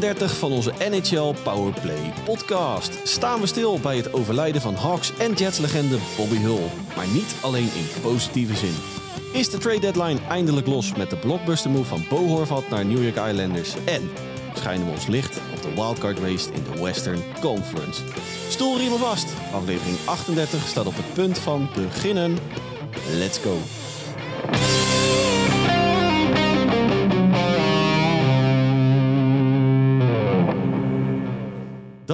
38 van onze NHL Powerplay podcast staan we stil bij het overlijden van Hawks en Jets-legende Bobby Hull. Maar niet alleen in positieve zin. Is de trade deadline eindelijk los met de blockbuster move van Bo Horvat naar New York Islanders en schijnen we ons licht op de wildcard race in de Western Conference. Stoelriemen vast, aflevering 38 staat op het punt van beginnen. Let's go!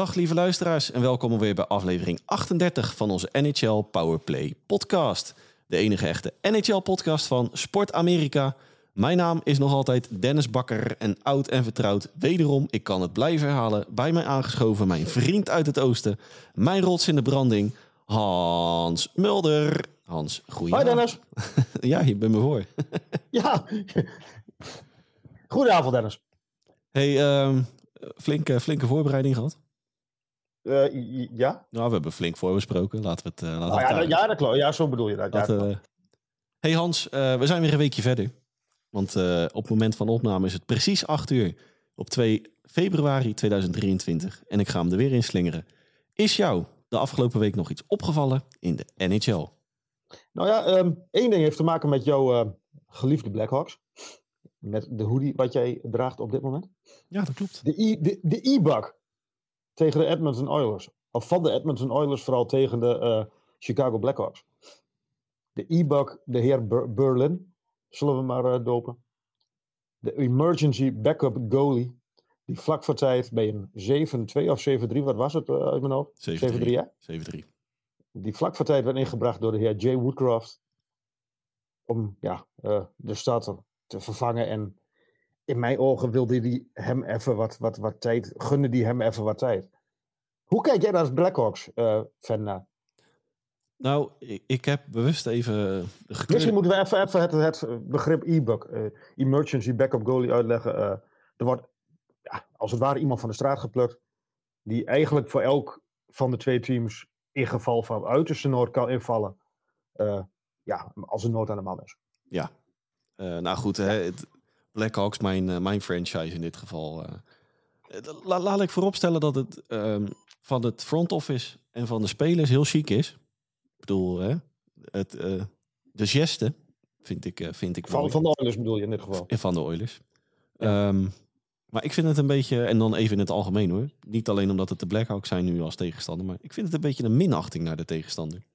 Dag lieve luisteraars en welkom weer bij aflevering 38 van onze NHL Powerplay podcast. De enige echte NHL podcast van Sport Amerika. Mijn naam is nog altijd Dennis Bakker en oud en vertrouwd. Wederom, ik kan het blijven herhalen, bij mij aangeschoven mijn vriend uit het oosten. Mijn rots in de branding, Hans Mulder. Hans, goeie. Hoi Dennis. ja, je bent me voor. ja. Goedenavond Dennis. Hey, ehm, flinke, flinke voorbereiding gehad. Uh, ja? Nou, we hebben flink voorbesproken. Laten we het. Uh, laten oh, ja, ja, dat klopt. Ja, zo bedoel je dat. dat ja, uh, hey Hans, we zijn weer een weekje verder. Want op het moment van opname is het precies 8 uur op 2 februari 2023. En ik ga hem er weer in slingeren. Is jou de afgelopen week nog iets opgevallen in de NHL? Nou ja, um, één ding heeft te maken met jouw geliefde Blackhawks. Met de hoodie wat jij draagt op dit moment. Ja, dat klopt. De e-bug tegen de Edmonton Oilers. Of van de Edmonton Oilers vooral tegen de uh, Chicago Blackhawks. De e-bug, de heer Ber Berlin, zullen we maar uh, dopen. De emergency backup goalie. Die vlak voor tijd bij een 7-2 of 7-3, wat was het uh, uit mijn hoofd? 7-3, ja? 7-3. Die vlak voor tijd werd ingebracht door de heer Jay Woodcroft. Om ja, de starter te vervangen. En in mijn ogen wilde hij hem even wat, wat, wat tijd, gunde die hem even wat tijd. Hoe kijk jij daar als Blackhawks uh, fan naar? Nou, ik, ik, heb bewust even... Gekleurd... Misschien moeten we even, even het, het begrip e-book, uh, emergency backup goalie uitleggen. Uh, er wordt ja, als het ware iemand van de straat geplukt, die eigenlijk voor elk van de twee teams in geval van uiterste nood kan invallen. ja, als er nood aan de man is. Ja, nou goed, hè, het, Blackhawks mijn, mijn franchise in dit geval. La, laat ik vooropstellen dat het um, van het front office en van de spelers heel chic is. Ik bedoel, hè, het, uh, de geste vind ik, vind ik van, van de Oilers bedoel je in dit geval? En van de Oilers. Ja. Um, maar ik vind het een beetje, en dan even in het algemeen hoor. Niet alleen omdat het de Blackhawks zijn nu als tegenstander, maar ik vind het een beetje een minachting naar de tegenstander.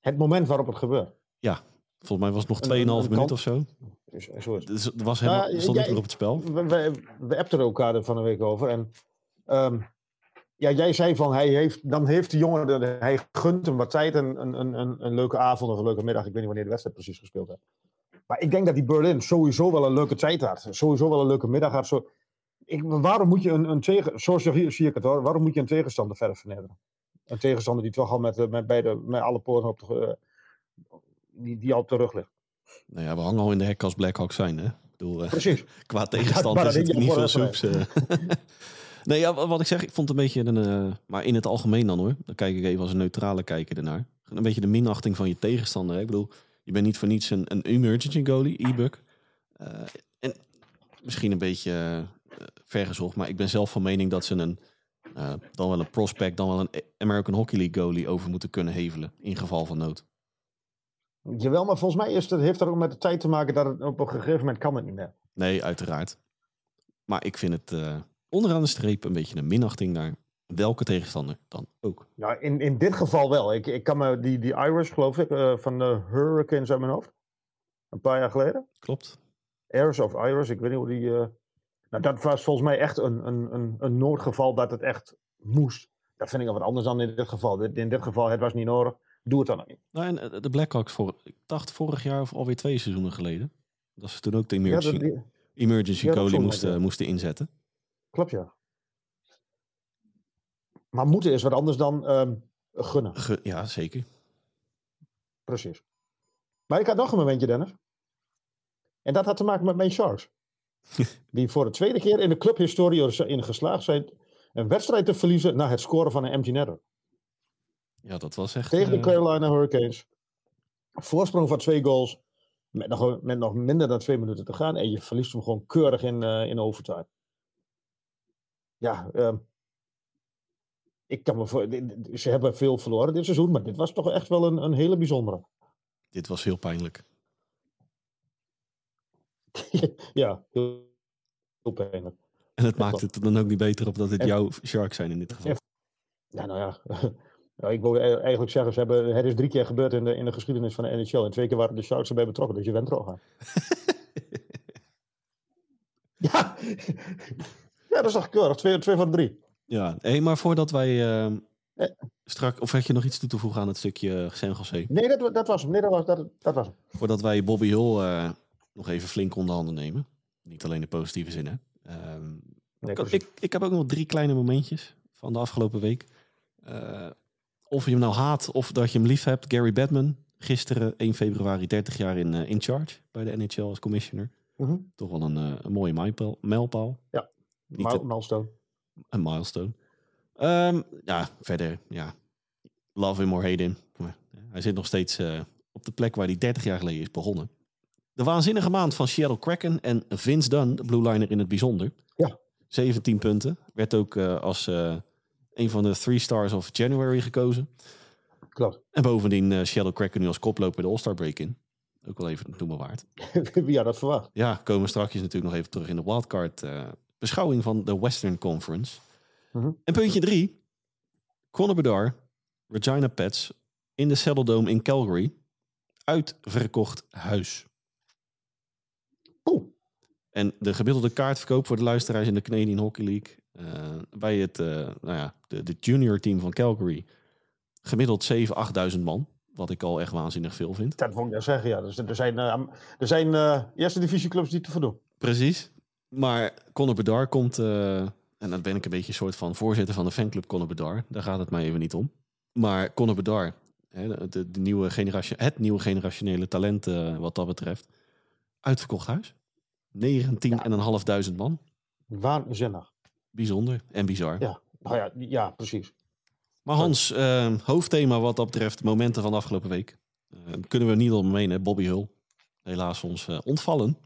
Het moment waarop het gebeurt. Ja, volgens mij was het nog 2,5 minuten of zo. Dus het was helemaal, ja, stond jij, weer op het spel. We, we, we appten elkaar er van een week over. En um, ja, jij zei van, hij heeft, dan heeft de jongen, hij gunt hem wat tijd, een, een, een, een leuke avond of een leuke middag. Ik weet niet wanneer de wedstrijd precies gespeeld heeft. Maar ik denk dat die Berlin sowieso wel een leuke tijd had. Sowieso wel een leuke middag had. Zo, ik, waarom moet je een, een tegen, zoals zie ik het hoor, waarom moet je een tegenstander verder vernederen? Een tegenstander die toch al met, met, beide, met alle poorten op de, die, die al op de rug ligt. Nou ja, we hangen al in de hek als Blackhawks zijn, hè? Ik bedoel, uh, Precies. qua tegenstander is het niet veel soeps. Uh. nee, ja, wat ik zeg, ik vond het een beetje een... Uh, maar in het algemeen dan hoor, dan kijk ik even als een neutrale kijker ernaar. Een beetje de minachting van je tegenstander. Hè? Ik bedoel, je bent niet voor niets een, een emergency goalie, e-book. en misschien een beetje vergezocht, maar ik ben zelf van mening dat ze een... dan wel een prospect, dan wel een American Hockey League goalie over moeten kunnen hevelen. In geval van nood. Jawel, maar volgens mij is het, heeft dat ook met de tijd te maken dat het op een gegeven moment kan het niet meer. Nee, uiteraard. Maar ik vind het uh, onderaan de streep een beetje een minachting naar welke tegenstander dan ook. Ja, in, in dit geval wel. Ik, ik kan me die, die Irish, geloof ik, uh, van de Hurricanes uit mijn hoofd. Een paar jaar geleden. Klopt. Irish of Irish, ik weet niet hoe die... Uh... Nou, dat was volgens mij echt een, een, een, een noodgeval dat het echt moest. Dat vind ik al wat anders dan in dit geval. In dit geval, het was niet nodig doe het dan ook niet. Nou, en eh, de Blackhawks, voor, ik dacht vorig jaar of alweer twee seizoenen geleden, dat ze toen ook de emergency, ja, die, emergency ja, goalie moesten, ja. moesten inzetten. Klopt, ja. Maar moeten is wat anders dan um, gunnen. Ge, ja, zeker. Precies. Maar ik had nog een momentje, Dennis. En dat had te maken met mijn Sharks. die voor de tweede keer in de clubhistorie in geslaagd zijn een wedstrijd te verliezen na het scoren van een empty netter. Ja, dat was echt... Tegen de eh, Carolina Hurricanes. Voorsprong van twee goals. Met nog, met nog minder dan twee minuten te gaan. En je verliest hem gewoon keurig in, uh, in overtime. ja, ehm, ik kan me voor, ze hebben veel verloren dit seizoen, maar dit was toch echt wel een, een hele bijzondere. Dit was heel pijnlijk. ja, heel, heel pijnlijk. En het maakt het dan ook niet beter op dat het jouw Sharks zijn in dit geval. Ja, nou ja. Nou, ik wil e-, eigenlijk zeggen, ze hebben, het is drie keer gebeurd in de, in de geschiedenis van de NHL. En twee keer waren de Sharks erbij betrokken, dus je bent er al aan. ja. ja, dat is toch keurig. Twee, twee van drie. Ja, hey, maar voordat wij uh, strak... Of had je nog iets toe te voegen aan het stukje San Jose? Nee, dat, dat was hem. Nee, dat was, dat, dat was hem. Voordat wij Bobby Hill uh, nog even flink onder handen nemen. Niet alleen de positieve zin, hè. Um, nee, ik, ik, heb ook nog drie kleine momentjes van de afgelopen week. Uh, of je hem nou haat of dat je hem lief hebt. Gary Batman, gisteren 1 februari 30 jaar in, uh, in charge bij de NHL als commissioner. Mm -hmm. Toch wel een, uh, een mooie mijlpaal. Ja, Niet milestone. Een milestone. Um, ja, verder, ja. Love him or hate him. Hij zit nog steeds uh, op de plek waar hij 30 jaar geleden is begonnen. De waanzinnige maand van Seattle Kraken en Vince Dunn, de Blue Liner in het bijzonder. Ja. 17 punten. Werd ook als een van de three stars of January gekozen. Klopt. En bovendien uh, Shadow Cracker nu als koploper de All-Star break in. Ook wel even noemen waard. Wie had dat verwacht? Ja, komen we straks natuurlijk nog even terug in de wildcard uh, beschouwing van de Western Conference. Mhm. En puntje drie. Conor Bedard, Regina Pets in de Saddle Dome in Calgary. Uitverkocht huis. Oeh. En de gemiddelde kaartverkoop voor de luisteraars in de Canadian Hockey League bij het uh, nou ja, de, de, junior team van Calgary gemiddeld 7.000, 8.000 man. Wat ik al echt waanzinnig veel vind. Dat moet ik zeggen, ja. Dus er zijn, uh, er zijn eerste divisieclubs die te voldoen. Precies. Maar Conor Bedard komt, en dan ben ik een beetje een soort van voorzitter van de fanclub Conor Bedard. Daar gaat het mij even niet om. Maar Conor Bedard, hè, de, de, nieuwe generatie, het nieuwe generationele talent wat dat betreft. Uitverkocht huis. 19.500 ja. man. Waanzinnig bijzonder en bizar. Ja, nou ja, ja precies. Maar Hans, uh, hoofdthema wat dat betreft, momenten van de afgelopen week. Uh, kunnen we niet omheen, hè? Bobby Hull. Helaas ons uh, ontvallen.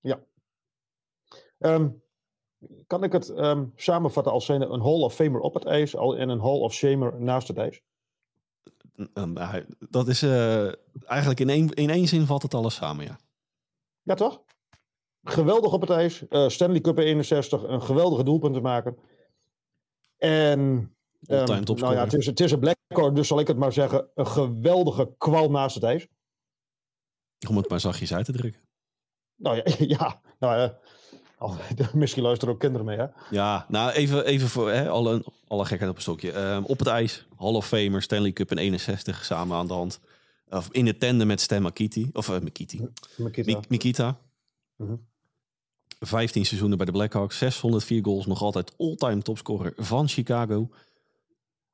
Ja. Um, kan ik het um, samenvatten als zijn een Hall of Famer op het ijs en een Hall of Shamer naast het ijs? Dat is uh, eigenlijk in één, in één zin valt het alles samen, ja. Ja, toch? Geweldig op het ijs. Uh, Stanley Cup 61, een geweldige doelpunt te maken. En um, nou ja, het is, het is een Blackhawk, dus zal ik het maar zeggen, een geweldige kwal naast het ijs. Om het maar zachtjes uit te drukken. Nou ja, ja nou, uh, misschien luisteren ook kinderen mee, hè? Ja, nou even, even voor hè, alle, alle gekheid op een stokje. Uh, op het ijs, Hall of Famer, Stanley Cup in 61 samen aan de hand. Of in de tandem met Stan Makiti. Of uh, Makiti. Mikita. Mikita. -hmm. 15 seizoenen bij de Blackhawks, 604 goals, nog altijd all-time topscorer van Chicago.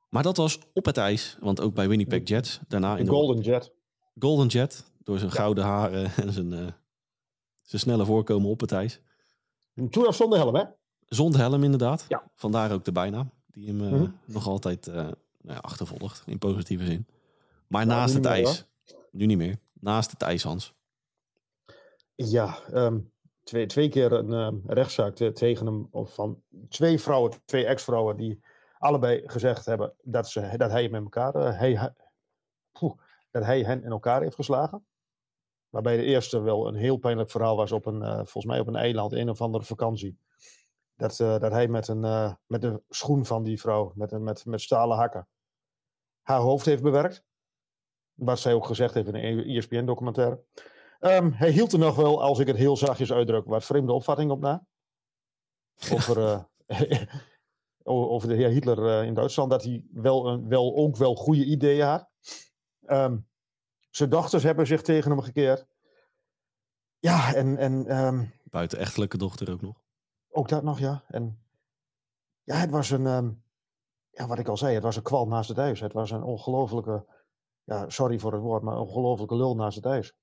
Maar dat was op het ijs, want ook bij Winnipeg Jets. Daarna in de Golden Jet. Golden Jet, door zijn gouden haren en zijn, uh, zijn snelle voorkomen op het ijs. Toen af zonder helm, hè? Zonder helm, inderdaad. Ja. Vandaar ook de bijnaam, die hem uh, mm -hmm. nog altijd uh, nou ja, achtervolgt, in positieve zin. Maar nou, naast het ijs, meer, nu niet meer, naast het ijs, Hans. Ja, um, twee, twee keer een uh, rechtszaak tegen hem van twee vrouwen, twee ex-vrouwen, die allebei gezegd hebben dat, ze, dat hij met elkaar, uh, hij, dat hij hen in elkaar heeft geslagen. Waarbij de eerste wel een heel pijnlijk verhaal was op een, uh, volgens mij op een eiland, een of andere vakantie. Dat, dat hij met, een, met de schoen van die vrouw, met, een, met, met stalen hakken, haar hoofd heeft bewerkt. Wat zij ook gezegd heeft in een ESPN-documentaire. Um, hij hield er nog wel, als ik het heel zachtjes uitdruk, wat vreemde opvatting op na. Over, uh, over de heer Hitler uh, in Duitsland, dat hij wel, een, wel ook wel goede ideeën had. Um, zijn dochters hebben zich tegen hem gekeerd. Ja, en... en um, Buitenechtelijke dochter ook nog. Ook dat nog, ja. En ja, het was een... ja, wat ik al zei, het was een kwal naast het ijs. Het was een ongelofelijke... Ja, sorry voor het woord, maar een ongelofelijke lul naast het ijs.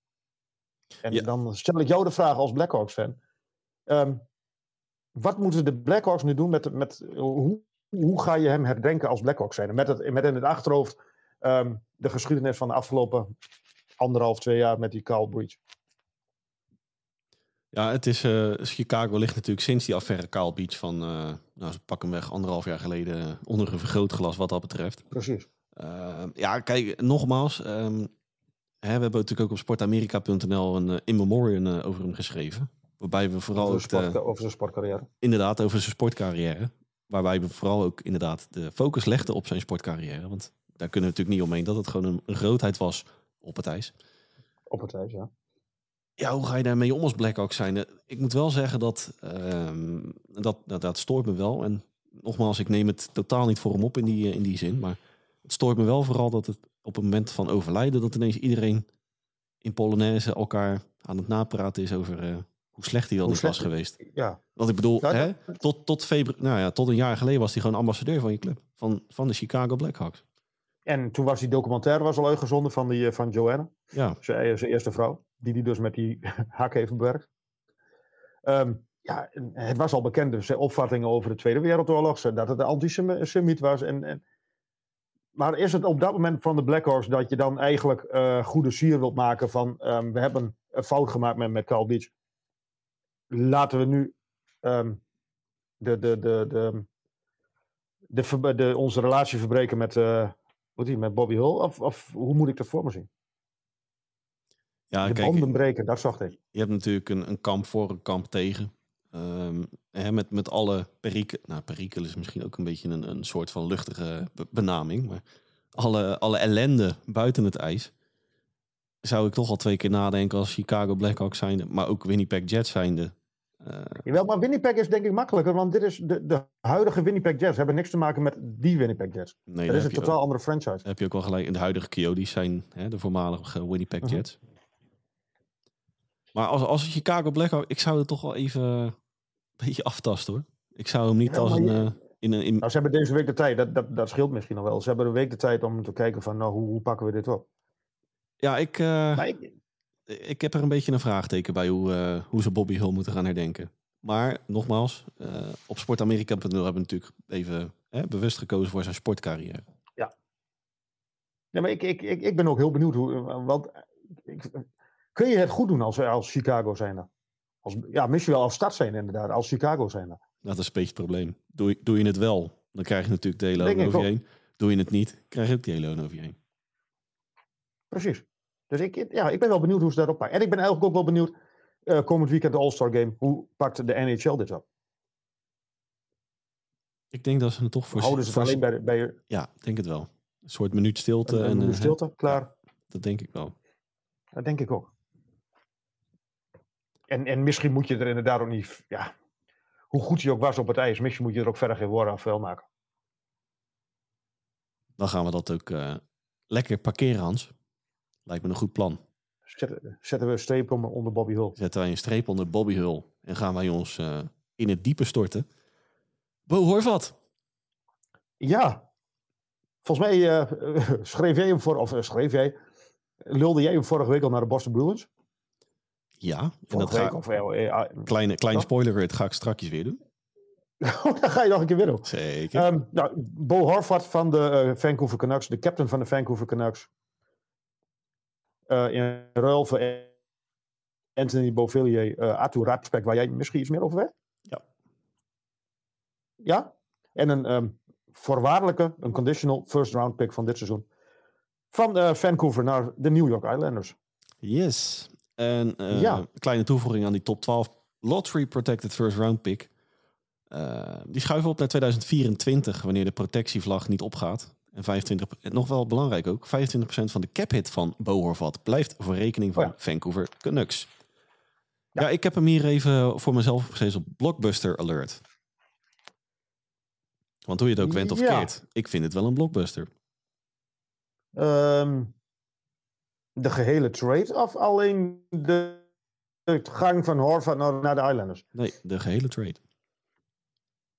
En ja. dan stel ik jou de vraag als Blackhawks-fan. Um, wat moeten de Blackhawks nu doen met... met hoe, hoe ga je hem herdenken als Blackhawks zijn? Met, het, met in het achterhoofd um, de geschiedenis van de afgelopen anderhalf, twee jaar met die Carl Breach. Ja, het is, uh, Chicago ligt natuurlijk sinds die affaire Kyle Beach van, uh, nou, ze pakken hem weg anderhalf jaar geleden onder een vergrootglas wat dat betreft. Precies. Uh, ja, kijk, nogmaals, um, we hebben natuurlijk ook op sportamerika.nl een in memoriam over hem geschreven. Waarbij we vooral over, sport, over zijn sportcarrière. Inderdaad, over zijn sportcarrière. Waarbij we vooral ook inderdaad de focus legden op zijn sportcarrière. Want daar kunnen we natuurlijk niet omheen dat het gewoon een, grootheid was op het ijs. Op het ijs, ja ja, hoe ga je daarmee om als Blackhawks zijn? Ik moet wel zeggen dat, uh, dat, dat, dat stoort me wel. En nogmaals, ik neem het totaal niet voor hem op in die, in die zin. Maar het stoort me wel vooral dat het op het moment van overlijden... dat ineens iedereen in Polonaise elkaar aan het napraten is over... Uh, hoe slecht hij wel niet was geweest. Ja. Want ik bedoel, hè, tot, tot, februari, nou ja, tot een jaar geleden was hij gewoon ambassadeur van je club. Van, van de Chicago Blackhawks. En toen was die documentaire was al uitgezonden van, die, van Joanna. Ja. Zijn, zijn eerste vrouw die hij dus met die hak heeft bewerkt. Um, ja, het was al bekend, dus opvattingen over de Tweede Wereldoorlog, dat het een antisemiet was. En, en, maar is het op dat moment van de Blackhawks dat je dan eigenlijk uh, goede sier wilt maken van um, we hebben een fout gemaakt met, met Carl Beach. Laten we nu um, de, de, de, de, de, de, onze relatie verbreken met, uh, met Bobby Hull? Of, of hoe moet ik dat voor me zien? Ja, de kijk, banden breken, dat zag ik. Je hebt natuurlijk een, een kamp voor, een kamp tegen. Um, hè, met, met alle perikel. Nou, perikel is misschien ook een beetje een, een soort van luchtige benaming. Maar alle, alle ellende buiten het ijs. Zou ik toch al twee keer nadenken als Chicago Blackhawks zijnde. Maar ook Winnipeg Jets zijnde. Uh, Jawel, maar Winnipeg is denk ik makkelijker. Want dit is de, de huidige Winnipeg Jets. hebben niks te maken met die Winnipeg Jets. Nee, dat is een totaal ook, andere franchise. Heb je ook wel gelijk. In de huidige Coyotes zijn hè, de voormalige Winnipeg uh -huh. Jets. Maar als, als Chicago Blackhawks, ik zou het toch wel even beetje aftasten hoor. Ik zou hem niet ja, als een... Uh, in een in... Nou, ze hebben deze week de tijd, dat, dat, dat scheelt misschien nog wel. Ze hebben een week de tijd om te kijken van, nou, hoe, hoe pakken we dit op? Ja, ik, uh, ik... ik heb er een beetje een vraagteken bij hoe, uh, hoe ze Bobby Hill moeten gaan herdenken. Maar nogmaals, op sportamerika.nl hebben we natuurlijk even bewust gekozen voor zijn sportcarrière. Ja. Ja, maar ik, ik, ik, ik ben ook heel benieuwd hoe, want ik, Kun je het goed doen als, als Chicago zijn Als, ja, misschien wel als stad zijn inderdaad, als Chicago zijn Dat is een beetje het probleem. Doe, je, doe je het wel, dan krijg je natuurlijk de hele loon over je heen. Doe je het niet, krijg je ook die hele loon over je heen. Precies. Dus ik, ja, ik ben wel benieuwd hoe ze daarop pakken. En ik ben eigenlijk ook wel benieuwd, uh, komend weekend de All-Star Game, hoe pakt de NHL dit op? Ik denk dat ze het toch voor... Houden ze het alleen bij, bij... Ja, ik denk het wel. Een soort minuut stilte. Een, een en, minuut stilte, uh, klaar. Dat denk ik wel. Dat denk ik ook. En, en misschien moet je er inderdaad ook niet. Ja, hoe goed hij ook was op het ijs, misschien moet je er ook verder geen woorden aan vuil maken. Dan gaan we dat ook uh, lekker parkeren, Hans. Lijkt me een goed plan. Zetten, zetten we een streep onder, Bobby Hull. Zetten wij een streep onder Bobby Hull. En gaan wij ons uh, in het diepe storten. Bo Horvat. Ja. Volgens mij uh, schreef jij hem voor, of schreef jij, lulde jij hem vorige week al naar de Boston Bruins? Ja, en dat ga, of, uh, kleine, kleine spoiler, dat ga ik straks weer doen. Oh, dat ga je nog een keer weer doen. Zeker. Um, nou, Bo Horvath van de uh, Vancouver Canucks, de captain van de Vancouver Canucks. Uh, in ruil voor Anthony Beauvillier, uh, Arthur Ratspek, waar jij misschien iets meer over weet? Ja. Ja? En een um, voorwaardelijke, een conditional first round pick van dit seizoen. Van Vancouver naar de New York Islanders. Yes. En uh, ja. kleine toevoeging aan die top 12 lottery protected first round pick. Uh, die schuiven op naar 2024 wanneer de protectievlag niet opgaat. En 25, nog wel belangrijk ook, 25% van de cap hit van Bohorvat blijft voor rekening van oh ja. Vancouver Canucks. Ja. ja. ik heb hem hier even voor mezelf gezet op Blockbuster Alert. Want hoe je het ook went of keert, ik vind het wel een blockbuster. Um, de gehele trade of alleen de, de gang van Horvath naar, naar, de Islanders? Nee, de gehele trade.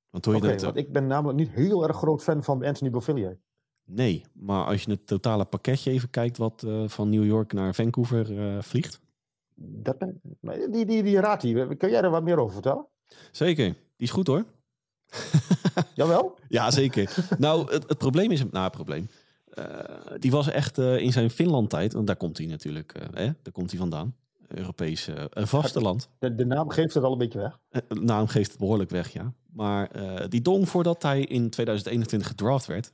Want, je okay, dat, want ik ben namelijk niet heel erg groot fan van Anthony Beauvillier. Nee, maar als je het totale pakketje even kijkt wat uh, van New York naar Vancouver uh, vliegt. Dat ben, die, die, die raad die, kun jij er wat meer over vertellen? Zeker, die is goed hoor. Jawel? ja, zeker. nou, het, het probleem is... Nou, het probleem. Uh, die was echt uh, in zijn Finland-tijd, want daar komt hij natuurlijk, uh, hè, daar komt hij vandaan. Europese vasteland. De, de, naam geeft het al een beetje weg. de naam geeft het behoorlijk weg, ja. Maar die dong voordat hij in 2021 gedraft werd,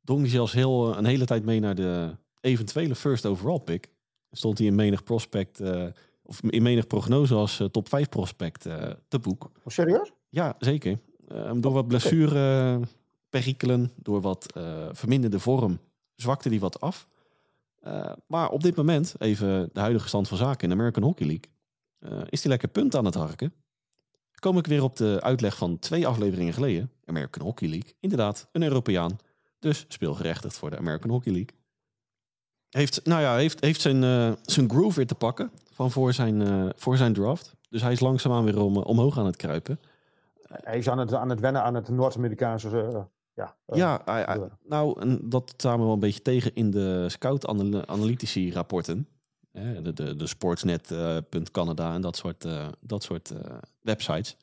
dong hij zelfs heel, een hele tijd mee naar de eventuele first overall pick. Stond hij in menig prospect, of in menig prognose als top 5 prospect te boek. Oh, serieus? Ja, zeker. door wat blessure perikelen, door wat verminderde vorm, zwakte hij wat af. Uh, maar op dit moment, even de huidige stand van zaken in de American Hockey League, uh, is hij lekker punt aan het harken. Kom ik weer op de uitleg van twee afleveringen geleden. American Hockey League, inderdaad, een Europeaan. Dus speelgerechtigd voor de American Hockey League. Heeft, nou ja, heeft, heeft zijn, uh, zijn groove weer te pakken van voor zijn, voor zijn draft. Dus hij is langzaamaan weer om, omhoog aan het kruipen. Hij is aan het, aan het wennen aan het Noord-Amerikaanse ja, uh, ja nou, en dat samen wel een beetje tegen in de scout-analytici rapporten. de, de, de Sportsnet.Canada uh, en dat soort, uh, dat soort uh, websites.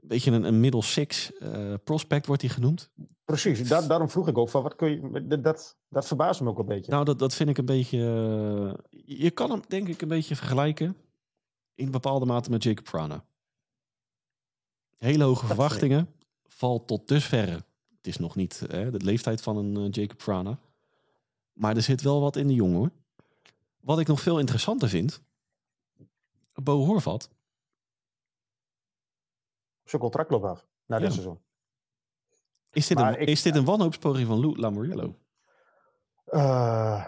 Beetje een, een middle six prospect wordt hij genoemd. Precies, da daarom vroeg ik ook van wat kun je. Dat, dat verbaast me ook een beetje. Nou, dat, dat vind ik een beetje. je kan hem denk ik een beetje vergelijken. In bepaalde mate met Jacob Frana. Hele hoge verwachtingen. Valt tot dusverre het is nog niet hè, de leeftijd van een uh, Jacob Frana. Maar er zit wel wat in de jongen hoor. Wat ik nog veel interessanter vind. Bo Horvat. Zijn contract loopt af na dit seizoen. Is dit, een, is dit een wanhoopspoging van Lou Lamoriello? Uh,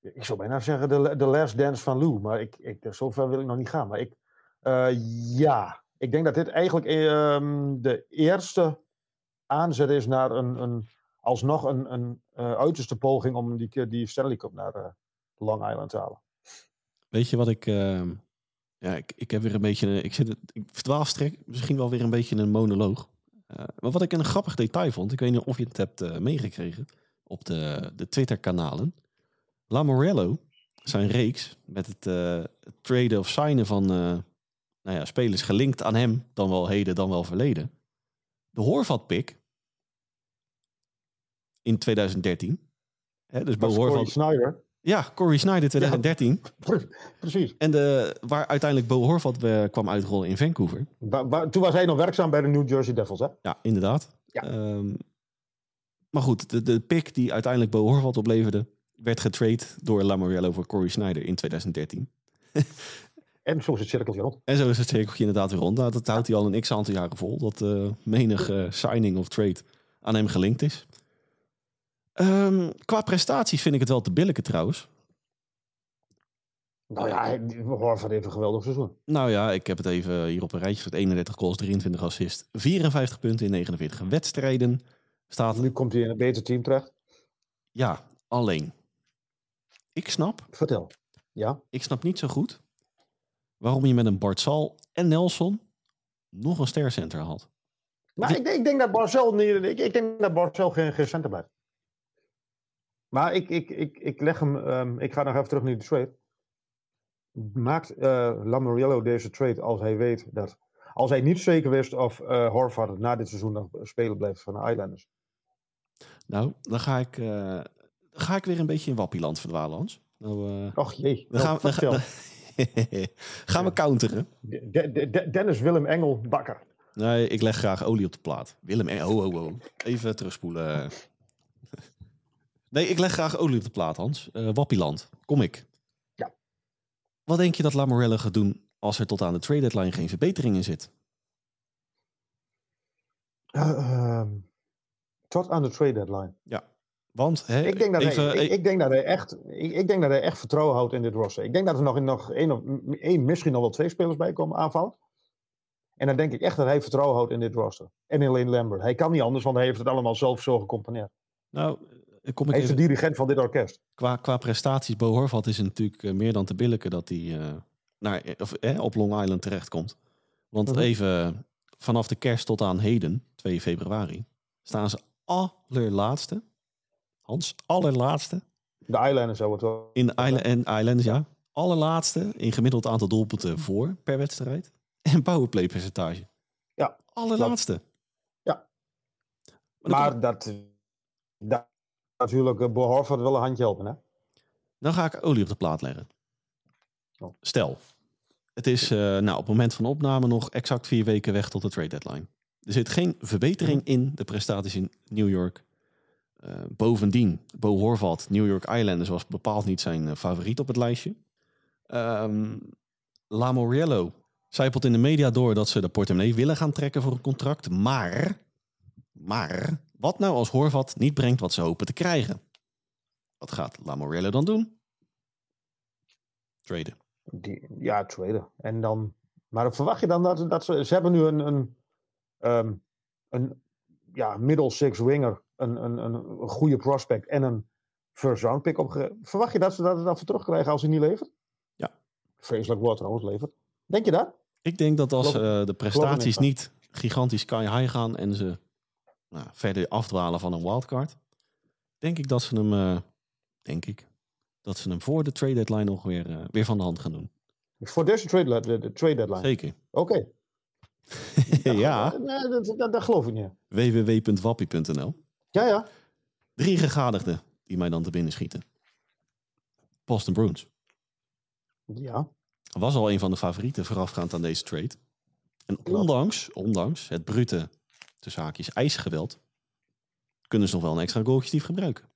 ik zou bijna zeggen de, de last dance van Lou. Maar ik, ik, zover wil ik nog niet gaan. Maar ik, uh, ja, ik denk dat dit eigenlijk uh, de eerste aanzet is naar een, een alsnog een, een uh, uiterste poging om die, die Stanley Cup naar uh, Long Island te halen. Weet je wat ik. Uh, ja, ik, ik heb weer een beetje. Ik, zit, ik verdwaalstrek misschien wel weer een beetje een monoloog. Uh, maar wat ik een grappig detail vond. Ik weet niet of je het hebt meegekregen op de, de Twitter-kanalen. La Morello, zijn reeks met het traden of signen van nou ja, spelers gelinkt aan hem, dan wel heden, dan wel verleden de Horvat-pick in 2013. Hè, dus Bo Horvat. Snyder. Ja, Corey Snyder 2013. precies. En de, waar uiteindelijk Bo Horvat uh, kwam uitrollen in Vancouver. toen was hij nog werkzaam bij de New Jersey Devils, hè? Ja, inderdaad. Ja. Um, maar goed, de, de pick die uiteindelijk Bo Horvat opleverde, werd getrade door Lamoriello voor Corey Snyder in 2013. En zo is het cirkeltje rond. En zo is het cirkeltje inderdaad weer rond. Nou, dat houdt hij al een x-aantal jaren vol. Dat uh, menige signing of trade aan hem gelinkt is. Um, qua prestaties vind ik het wel te billijke trouwens. Nou ja, Horvath heeft een geweldig seizoen. Nou ja, ik heb het even hier op een rijtje gezet. 31 goals, 23 assist, 54 punten in 49 wedstrijden. Staat... Nu komt hij in een beter team terecht. Ja, alleen. Ik snap. Vertel. Ja. Ik snap niet zo goed waarom je met een Bartsal en Nelson nog een stercenter had. Nou, ik, denk, ik denk dat Barcel niet. Ik, ik denk dat Barcel geen, geen center blijft. Maar ik, ik, ik, ik leg hem. Um, ik ga nog even terug naar de trade. Maakt uh, Lamoriello deze trade als hij weet dat. Als hij niet zeker wist of uh, Horvath na dit seizoen nog spelen blijft van de Islanders. Nou, dan ga ik, uh, ga ik weer een beetje in Wappieland verdwalen, Hans. Nou, uh, Och jee. Dan gaan, nou, dan, Gaan we counteren? Dennis Willem Engel Bakker. Nee, ik leg graag olie op de plaat. Willem Engel, oh, oh, oh. Even terugspoelen. Nee, ik leg graag olie op de plaat, Hans. Uh, Wappieland, kom ik. Ja. Wat denk je dat Lamorelle gaat doen als er tot aan de trade deadline geen verbetering in zit? Uh, tot aan de trade deadline? Ja. Want, ik, denk dat hij, ik, ik, denk dat hij echt, ik, ik, denk dat hij echt vertrouwen houdt in dit roster. Ik denk dat er nog, nog één, of, één, misschien nog wel twee spelers bij komen aanvallen. En dan denk ik echt dat hij vertrouwen houdt in dit roster. En in Lane Lambert. Hij kan niet anders, want hij heeft het allemaal zelf zo gecomponeerd. Nou, kom ik hij is de dirigent van dit orkest. Qua, qua prestaties, Bo Horvat is het natuurlijk uh, meer dan te billijken dat hij uh, naar, of, eh, op Long Island terechtkomt. Want uh-huh. even vanaf de kerst tot aan heden, 2 februari, staan ze allerlaatste Hans, allerlaatste. De Islanders zou het wel. In de Island, en Islanders, ja. Allerlaatste in gemiddeld aantal doelpunten voor per wedstrijd. En powerplay percentage. Ja. Allerlaatste. Ja. Maar, dat, dat natuurlijk uh, Bo wel een handje helpen, hè? Dan ga ik olie op de plaat leggen. Oh. Stel, het is uh, nou, op het moment van opname nog exact vier weken weg tot de trade deadline. Er zit geen verbetering mhm. in de prestaties in New York. Uh, bovendien, Bo Horvat, New York Islanders was bepaald niet zijn uh, favoriet op het lijstje. Um, La Moriello zijpelt in de media door dat ze de portemonnee willen gaan trekken voor een contract. Maar, maar, wat nou als Horvat niet brengt wat ze hopen te krijgen? Wat gaat La Moriello dan doen? Traden. Die, ja, traden. En dan, maar verwacht je dan dat, dat ze, ze hebben nu een, een, um, een ja, middle six winger, een, een, een, goede prospect en een first round pick op. Verwacht je dat ze dat dan voor terugkrijgen als hij niet levert? Ja. Vreselijk woord trouwens levert. Denk je dat? Ik denk dat als uh, de prestaties niet gigantisch sky high gaan en ze nou, verder afdwalen van een wildcard, denk ik dat ze hem, uh, denk ik, dat ze hem voor de trade deadline nog weer, uh, weer van de hand gaan doen. Voor deze trade, de, de trade deadline? Zeker. Oké. Okay. ja. Nee, dat, dat, dat, geloof ik niet. www.wappie.nl Ja, ja. Drie gegadigden die mij dan te binnen schieten. Boston Bruins. Ja. Was al een van de favorieten voorafgaand aan deze trade. En ondanks, ondanks het brute, tussen haakjes, ijsgeweld, kunnen ze nog wel een extra goaltje gebruiken.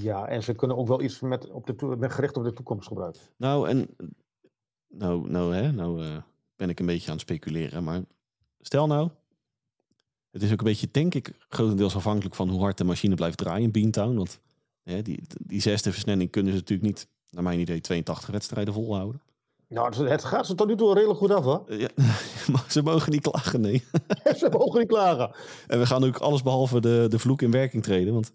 Ja, en ze kunnen ook wel iets met, op de, met gericht op de toekomst gebruiken. Nou, en nou, nou, hè, nou uh, ben ik een beetje aan het speculeren. Maar stel nou, het is ook een beetje, denk ik, grotendeels afhankelijk van hoe hard de machine blijft draaien in Beantown. Want hè, die, die zesde versnelling kunnen ze natuurlijk niet, naar mijn idee, 82 wedstrijden volhouden. Nou, het gaat ze tot nu toe redelijk goed af, hoor. Ja, ze mogen niet klagen, nee. ze mogen niet klagen. En we gaan ook alles behalve de, de vloek in werking treden. Want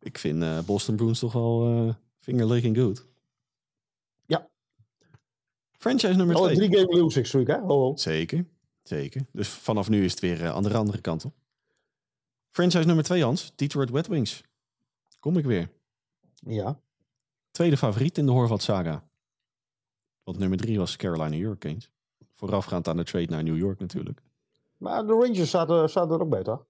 ik vind uh, Boston Bruins toch wel uh, finger licking good. Ja. Franchise nummer 2. Oh, drie game losing streak, hè? Oh, Zeker, zeker. Dus vanaf nu is het weer uh, aan de andere kant op. Franchise nummer 2, Hans. Detroit Red Wings. Kom ik weer. Ja. Tweede favoriet in de Horvat saga. Want nummer 3 was Carolina Hurricanes. Voorafgaand aan de trade naar New York natuurlijk. Maar de Rangers zaten, zaten er ook toch?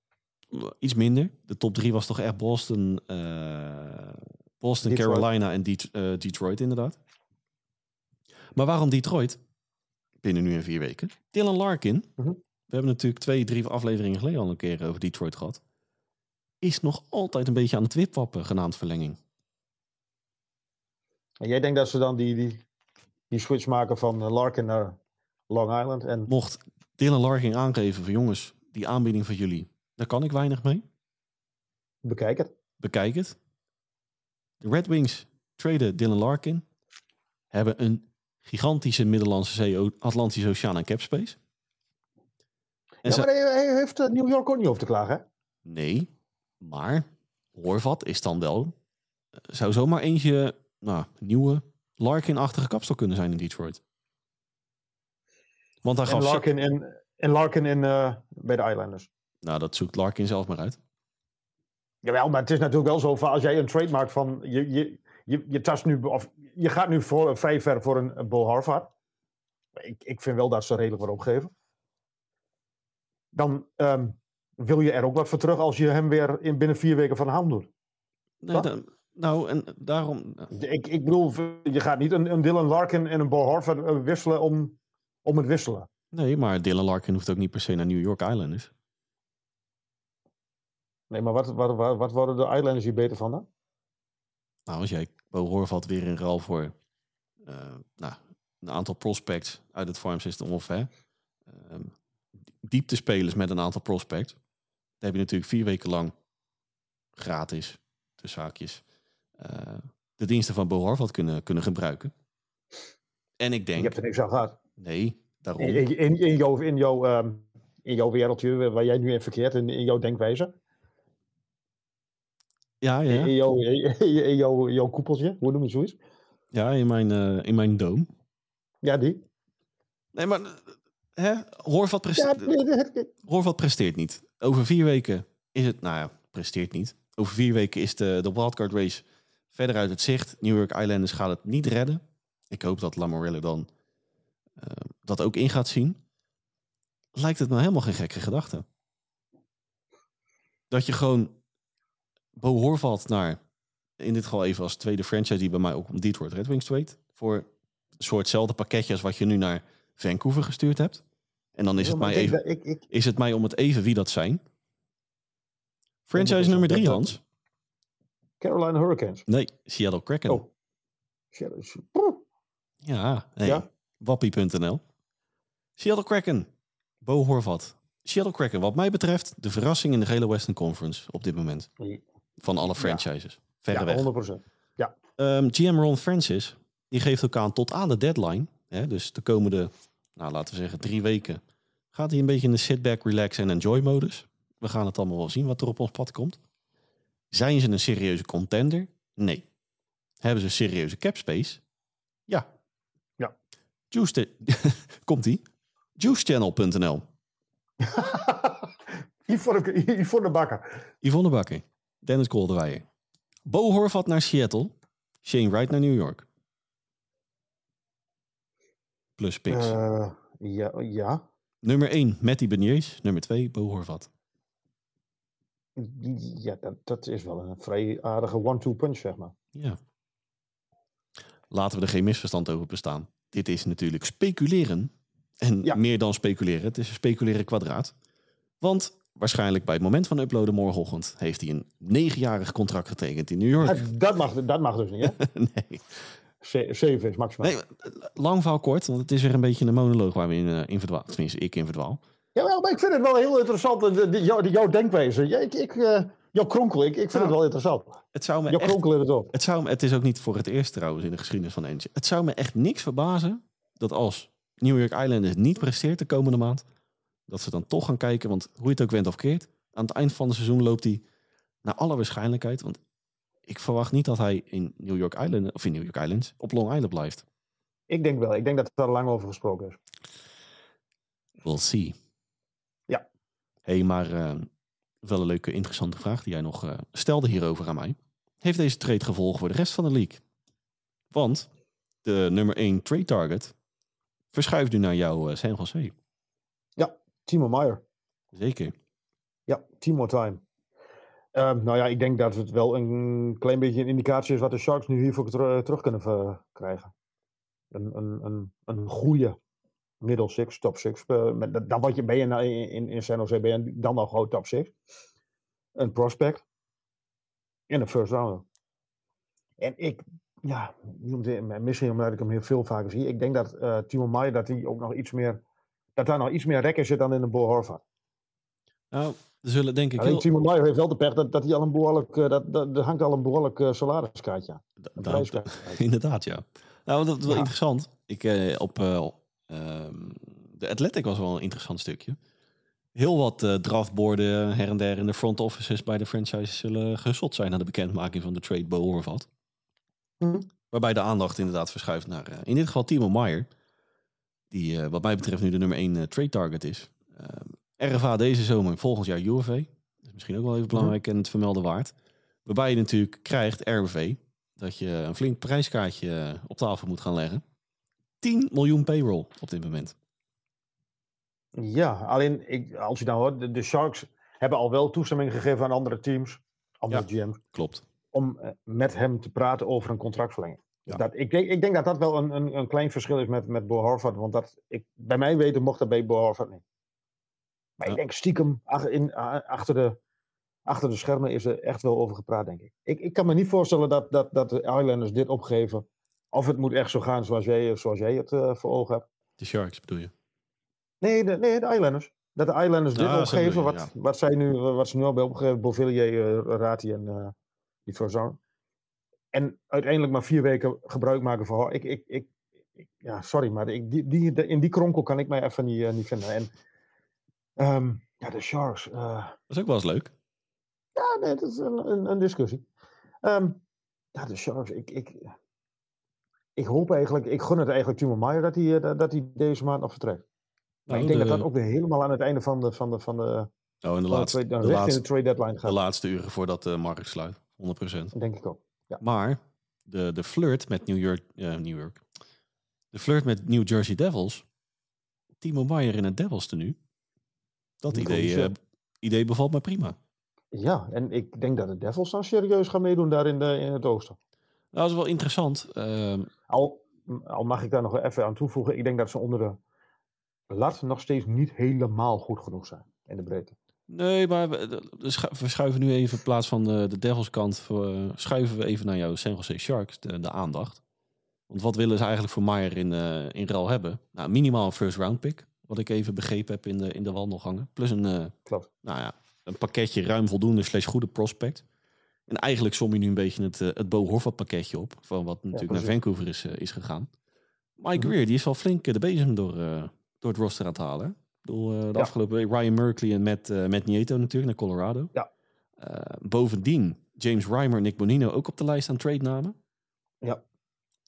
iets minder. De top drie was toch echt Boston, uh, Boston Carolina en uh, Detroit inderdaad. Maar waarom Detroit? Binnen nu en vier weken. Dylan Larkin. Mhm. We hebben natuurlijk twee, drie afleveringen geleden al een keer over Detroit gehad. Is nog altijd een beetje aan het wipwappen, genaamd verlenging. En jij denkt dat ze dan die, die, die switch maken van eh, Larkin naar Long Island? En... Mocht Dylan Larkin aangeven van jongens, die aanbieding van jullie, daar kan ik weinig mee. Bekijk het. Bekijk het. De Red Wings traden Dylan Larkin. Hebben een gigantische Middellandse Zee, Atlantische Oceaan en capspace. En ja, maar hij heeft eh, New York ook niet over te klagen, hè? Nee, maar Horvat is dan wel... Eh, zou zomaar eentje, nou, nieuwe Larkin-achtige kapsel kunnen zijn in Detroit. Want dan gaf en Larkin, in, en Larkin in, uh, bij de Islanders. Nou, dat zoekt Larkin zelf maar uit. Jawel, maar het is natuurlijk wel zo als jij een trademark van je, je, je, je tast nu of je gaat nu voor, vrij ver voor een, een Bo Harvard. Ik, ik vind wel dat ze redelijk wat opgeven. Dan um, wil je er ook wat voor terug als je hem weer in binnen vier weken van de hand doet. Nee, dan, nou, en daarom. Ik, ik bedoel, je gaat niet een, een Dylan Larkin en een Bo Harvard eh, wisselen om, om het wisselen. Nee, maar Dylan Larkin hoeft ook niet per se naar New York Islanders. Nee, maar wat, wat, wat, wat worden de Islanders hier beter van dan? Nou, als jij Bo weer in ruil voor uh, nou, een aantal prospects uit het farm system of hè, uh, dieptespelers met een aantal prospects. Dan heb je natuurlijk vier weken lang gratis, de zaakjes, uh, de diensten van Bo Horvat kunnen, kunnen gebruiken. En ik denk... Je hebt er niks aan gehad. Nee, daarom. In, in, in jouw, in, jouw, um, in jouw wereldje waar jij nu in verkeert, in, in jouw denkwijze. Ja, ja. In, jouw, in, jouw, jouw koepeltje, hoe noem je zoiets? Ja, in mijn, uh, in mijn doom. Ja, die. Nee, maar hè? Horvat, presteert, ja, Horvat presteert niet. Over vier weken is het, nou ja, presteert niet. Over vier weken is de, de wildcard race verder uit het zicht. New York Islanders gaat het niet redden. Ik hoop dat Lamorello dan uh, dat ook in gaat zien. Lijkt het me helemaal geen gekke gedachte. Dat je gewoon Bo Horvat naar in dit geval even als tweede franchise die bij mij ook om Detroit Red Wings trade. Voor een soortzelfde pakketje als wat je nu naar Vancouver gestuurd hebt. En dan is, Ja, het, mij even, dat- ik, ik, is het mij om het even wie dat zijn. Franchise nummer drie, Hans. Carolina Hurricanes. Nee, Seattle Kraken. Oh. Ja, hey, Ja? wappie.nl. Seattle Kraken. Bo Horvat. Seattle Kraken, wat mij betreft, de verrassing in de hele Western Conference op dit moment. Van alle franchises. Verre Ja, weg. 100%. Ehm, GM Ron Francis, die geeft ook aan tot aan de deadline. Hè, dus de komende, nou, laten we zeggen, drie weken. Gaat hij een beetje in de sit-back, relax en enjoy modus. We gaan het allemaal wel zien wat er op ons pad komt. Zijn ze een serieuze contender? Nee. Hebben ze serieuze cap space? Ja. Ja. Juice komt ie. Juicechannel.nl. Yvonne, Yvonne Bakker. Yvonne Bakker. Dennis Kolderweijer. Bo Horvat naar Seattle. Shane Wright naar New York. Plus picks. Eh, ja, ja. Nummer 1, Matty Beniers. Nummer 2, Bo Horvat. Ja, dat, dat is wel een vrij aardige one-two punch, zeg maar. Ja. Laten we er geen misverstand over bestaan. Dit is natuurlijk speculeren. En Ja. meer dan speculeren. Het is een speculeren kwadraat. Want waarschijnlijk bij het moment van uploaden morgenochtend... heeft hij een negenjarig contract getekend in New York. Dat, dat, mag, dat mag dus niet, hè? nee. Zeven is maximaal. nee, lang verhaal kort. Want het is weer een beetje een monoloog waar we in, eh, in verdwalen. Tenminste, ik in verdwaal. Jawel, maar ik vind het wel heel interessant, eh, de, de, jouw, denkwijze. Ja, ik, ik, eh, jouw kronkel, ik, ik vind Nou, het wel interessant. Het zou me Jouw echt kronkel in het op. Het, zou, me- het is ook niet voor het eerst trouwens in de geschiedenis van NHL. Het zou me echt niks verbazen dat als New York Islanders niet presteert de komende maand, dat ze dan toch gaan kijken, want hoe je het ook went of keert, aan het eind van het seizoen loopt hij naar alle waarschijnlijkheid, want ik verwacht niet dat hij in New York Island, of in New York Islands, op Long Island blijft. Ik denk wel. Ik denk dat er lang over gesproken is. We'll see. Ja. hey, maar eh, wel een leuke, interessante vraag die jij nog eh, stelde hierover aan mij. Heeft deze trade gevolgen voor de rest van de league? Want de nummer 1 trade target verschuift nu naar jouw eh, San Jose. Timo Meyer. Zeker. Ja, Timo Time. Ehm, nou ja, ik denk dat het wel een klein beetje een indicatie is wat de Sharks nu hiervoor ter- terug kunnen krijgen. Een, een, een, een goede middle six, top six. eh, met, dan wat je ben je nou in, in, in San Jose ben je dan al gewoon top six. Een prospect. En een first rounder. En ik, ja, misschien omdat ik hem heel veel vaker zie. Ik denk dat eh Timo Meyer dat hij ook nog iets meer, dat daar nog iets meer rek in zit dan in de Bo Horvat. Nou, er zullen denk ik Alleen. Timo Meyer heeft wel de pech dat, dat hij al een behoorlijk, eh, dat, dat, er hangt al een behoorlijk eh, salariskaartje aan. Da- Een. Inderdaad, ja. Nou, dat is wel Ja. interessant. Ik, eh, op eh, ehm, de Athletic was wel een interessant stukje. Heel wat draftborden her en der in de front offices bij de franchises zullen gesot zijn naar de bekendmaking van de trade Bo Horvat. Mhm. Waarbij de aandacht inderdaad verschuift naar, in dit geval Timo Meyer. Die eh, wat mij betreft nu de nummer 1 trade target is. Ehm, RFA deze zomer, volgend jaar UFA. Dat is misschien ook wel even belangrijk en het vermelden waard. Waarbij je natuurlijk krijgt RFV dat je een flink prijskaartje eh, op tafel moet gaan leggen. 10 miljoen payroll op dit moment. Ja, alleen ik, als je nou hoort, de, de Sharks hebben al wel toestemming gegeven aan andere teams, andere GM's, Klopt. om eh, met hem te praten over een contractverlenging. Ja. dat, ik, denk, ik denk dat dat wel een, een, een klein verschil is met, met Bo want dat, ik, bij mij weten mocht dat bij Bo niet. Maar Ja. ik denk stiekem ach- in, achter, de, achter de schermen is er echt wel over gepraat, denk ik. Ik, ik kan me niet voorstellen dat, dat, dat de Islanders dit opgeven. Of het moet echt zo gaan zoals jij, zoals jij het eh, voor ogen hebt. De Sharks bedoel je? Nee, de, nee, de Islanders. Dat de Islanders dit Ah, opgeven, je, wat, ja. wat, zij nu, wat ze nu al hebben opgegeven, Beauvillier, uh, Rati en eh die. En uiteindelijk maar vier weken gebruik maken van... oh, Ik, ik, ik, ik- ja, sorry, maar ik, die, die, de- in die kronkel kan ik mij even niet, eh, niet vinden. En ehm, ja, de Sharks... eh, Dat is ook wel eens leuk. ja, nee, dat is een, een, een discussie. Ehm, ja, de Sharks, ik, ik, ik hoop eigenlijk... Ik gun het eigenlijk Timo Meyer dat hij, eh, dat, dat hij deze maand nog vertrekt. Maar Nou, ik denk de- dat dat ook weer helemaal aan het einde van de, van de, van de, Oh, in de de, laatste, trade, de richting laatste, de trade deadline de gaat. laatste uren voordat de markt sluit. 100%. Denk ik ook. Maar de, de flirt met New York, eh, New York. De flirt met New Jersey Devils. Timo Meyer in het Devils tenue. Dat idee, goed, eh, idee bevalt me prima. Ja, en ik denk dat de Devils dan serieus gaan meedoen daar in, de, in het oosten. Nou, dat is wel interessant. Ehm, al, al mag ik daar nog even aan toevoegen, ik denk dat ze onder de lat nog steeds niet helemaal goed genoeg zijn in de breedte. Nee, maar we, we schuiven nu even in plaats van de, de Devils kant, schuiven we even naar jouw San Jose Sharks de, de aandacht. Want wat willen ze eigenlijk voor Maier in, uh, in ruil hebben? Nou, minimaal een first round pick. Wat ik even begrepen heb in de, in de wandelgangen. Plus een, uh, Klopt. Nou ja, een pakketje ruim voldoende slash goede prospect. En eigenlijk som je nu een beetje het, het Bo Horvat pakketje op. Van wat natuurlijk naar Vancouver is, is gegaan. Mike Greer, die is wel flink de bezem door, door het roster aan het halen. Bedoel, de afgelopen week Ryan Merkley en met met Nieto natuurlijk naar Colorado. Ja. bovendien James Reimer en Nick Bonino ook op de lijst aan trade namen. Ja.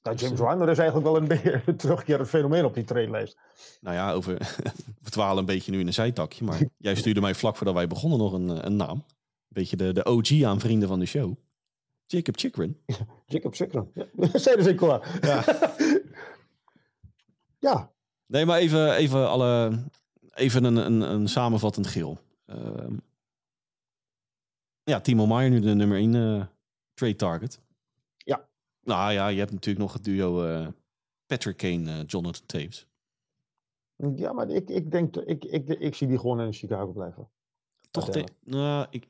Nou, James Reimer is eigenlijk wel een beetje terugkerend fenomeen op die trainlijst. Nou ja, over, we dwalen een beetje nu in een zijtakje. Maar jij stuurde mij vlak voordat wij begonnen nog een, een naam. Een beetje de, de OG aan vrienden van de show. Jacob Chikrin. Jacob Chikrin. Ja. Zijn ze klaar. Ja. ja. Nee, maar even, even, alle, even een, een, een samenvattend geel. Uh, ja, Timo Maier nu de nummer 1 uh, trade target. Nou ja, je hebt natuurlijk nog het duo uh, Patrick Kane, uh, Jonathan Taves. Ja, maar ik, ik denk, ik, ik, ik, zie die gewoon in Chicago blijven. Toch? De, nou, ik,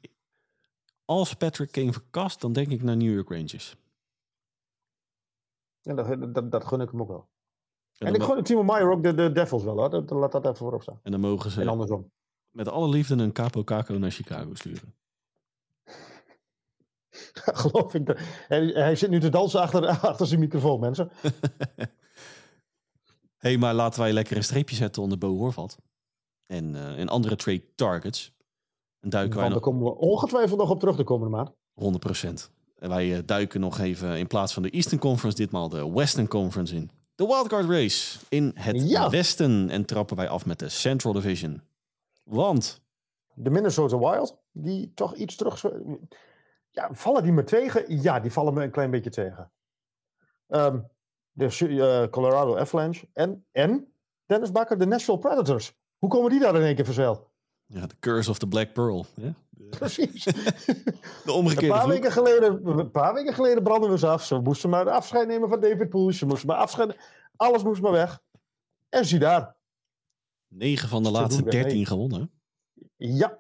als Patrick Kane verkast, dan denk ik naar New York Rangers. Ja, dat, dat, dat gun ik hem ook wel. En, en ik gun Timo Meyer ook de, de Devils wel, hoor. Dat, laat dat even voorop staan. En dan mogen ze en andersom. met alle liefde een Capo Caco naar Chicago sturen. Geloof ik. Hij, hij, zit nu te dansen achter, achter zijn microfoon, mensen. hey, maar laten wij lekker een streepje zetten onder Bo Horvat. En, uh, en andere trade targets. En duiken wij nog... Daar komen we ongetwijfeld nog op terug de komende maand. 100%. En wij uh, duiken nog even in plaats van de Eastern Conference ditmaal de Western Conference in. De wildcard race in het ja. westen. En trappen wij af met de Central Division. Want... De Minnesota Wild, die toch iets terug ja, vallen die me tegen? Ja, die vallen me een klein beetje tegen. Um, de uh, Colorado Avalanche en, en Dennis Bakker, de Nashville Predators. Hoe komen die daar in één keer verzeild? Ja, de curse of the Black Pearl. Ja? Precies. de omgekeerde een paar, weken geleden, een paar weken geleden branden we ze af. Ze moesten maar afscheid nemen van David Poole. Ze moesten maar afscheid Alles moest maar weg. En zie daar. 9 van de laatste 13 gewonnen. Ja,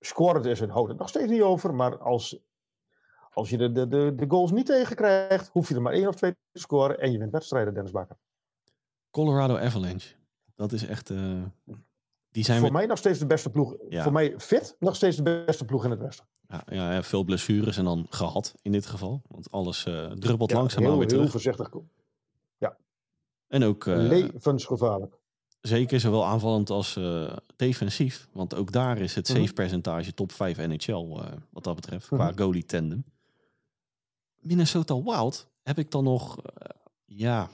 scoren is het houdt het nog steeds niet over. Maar als, als je de, de, de, de goals niet tegenkrijgt, hoef je er maar één of twee te scoren en je wint wedstrijden, Dennis Bakker. Colorado Avalanche. Dat is echt. Uh, die zijn voor mij nog steeds de beste ploeg. Voor mij fit nog steeds de beste ploeg in het Westen. Ja, ja veel blessures en dan gehad in dit geval. Want alles uh, druppelt langzaam heel, weer terug. Heel voorzichtig. Ja. En ook. Uh, Levensgevaarlijk. Zeker, zowel aanvallend als uh, defensief. Want ook daar is het mhm. save percentage top 5 NHL wat dat betreft, qua mhm. goalie tandem. Minnesota Wild heb ik dan nog, ja,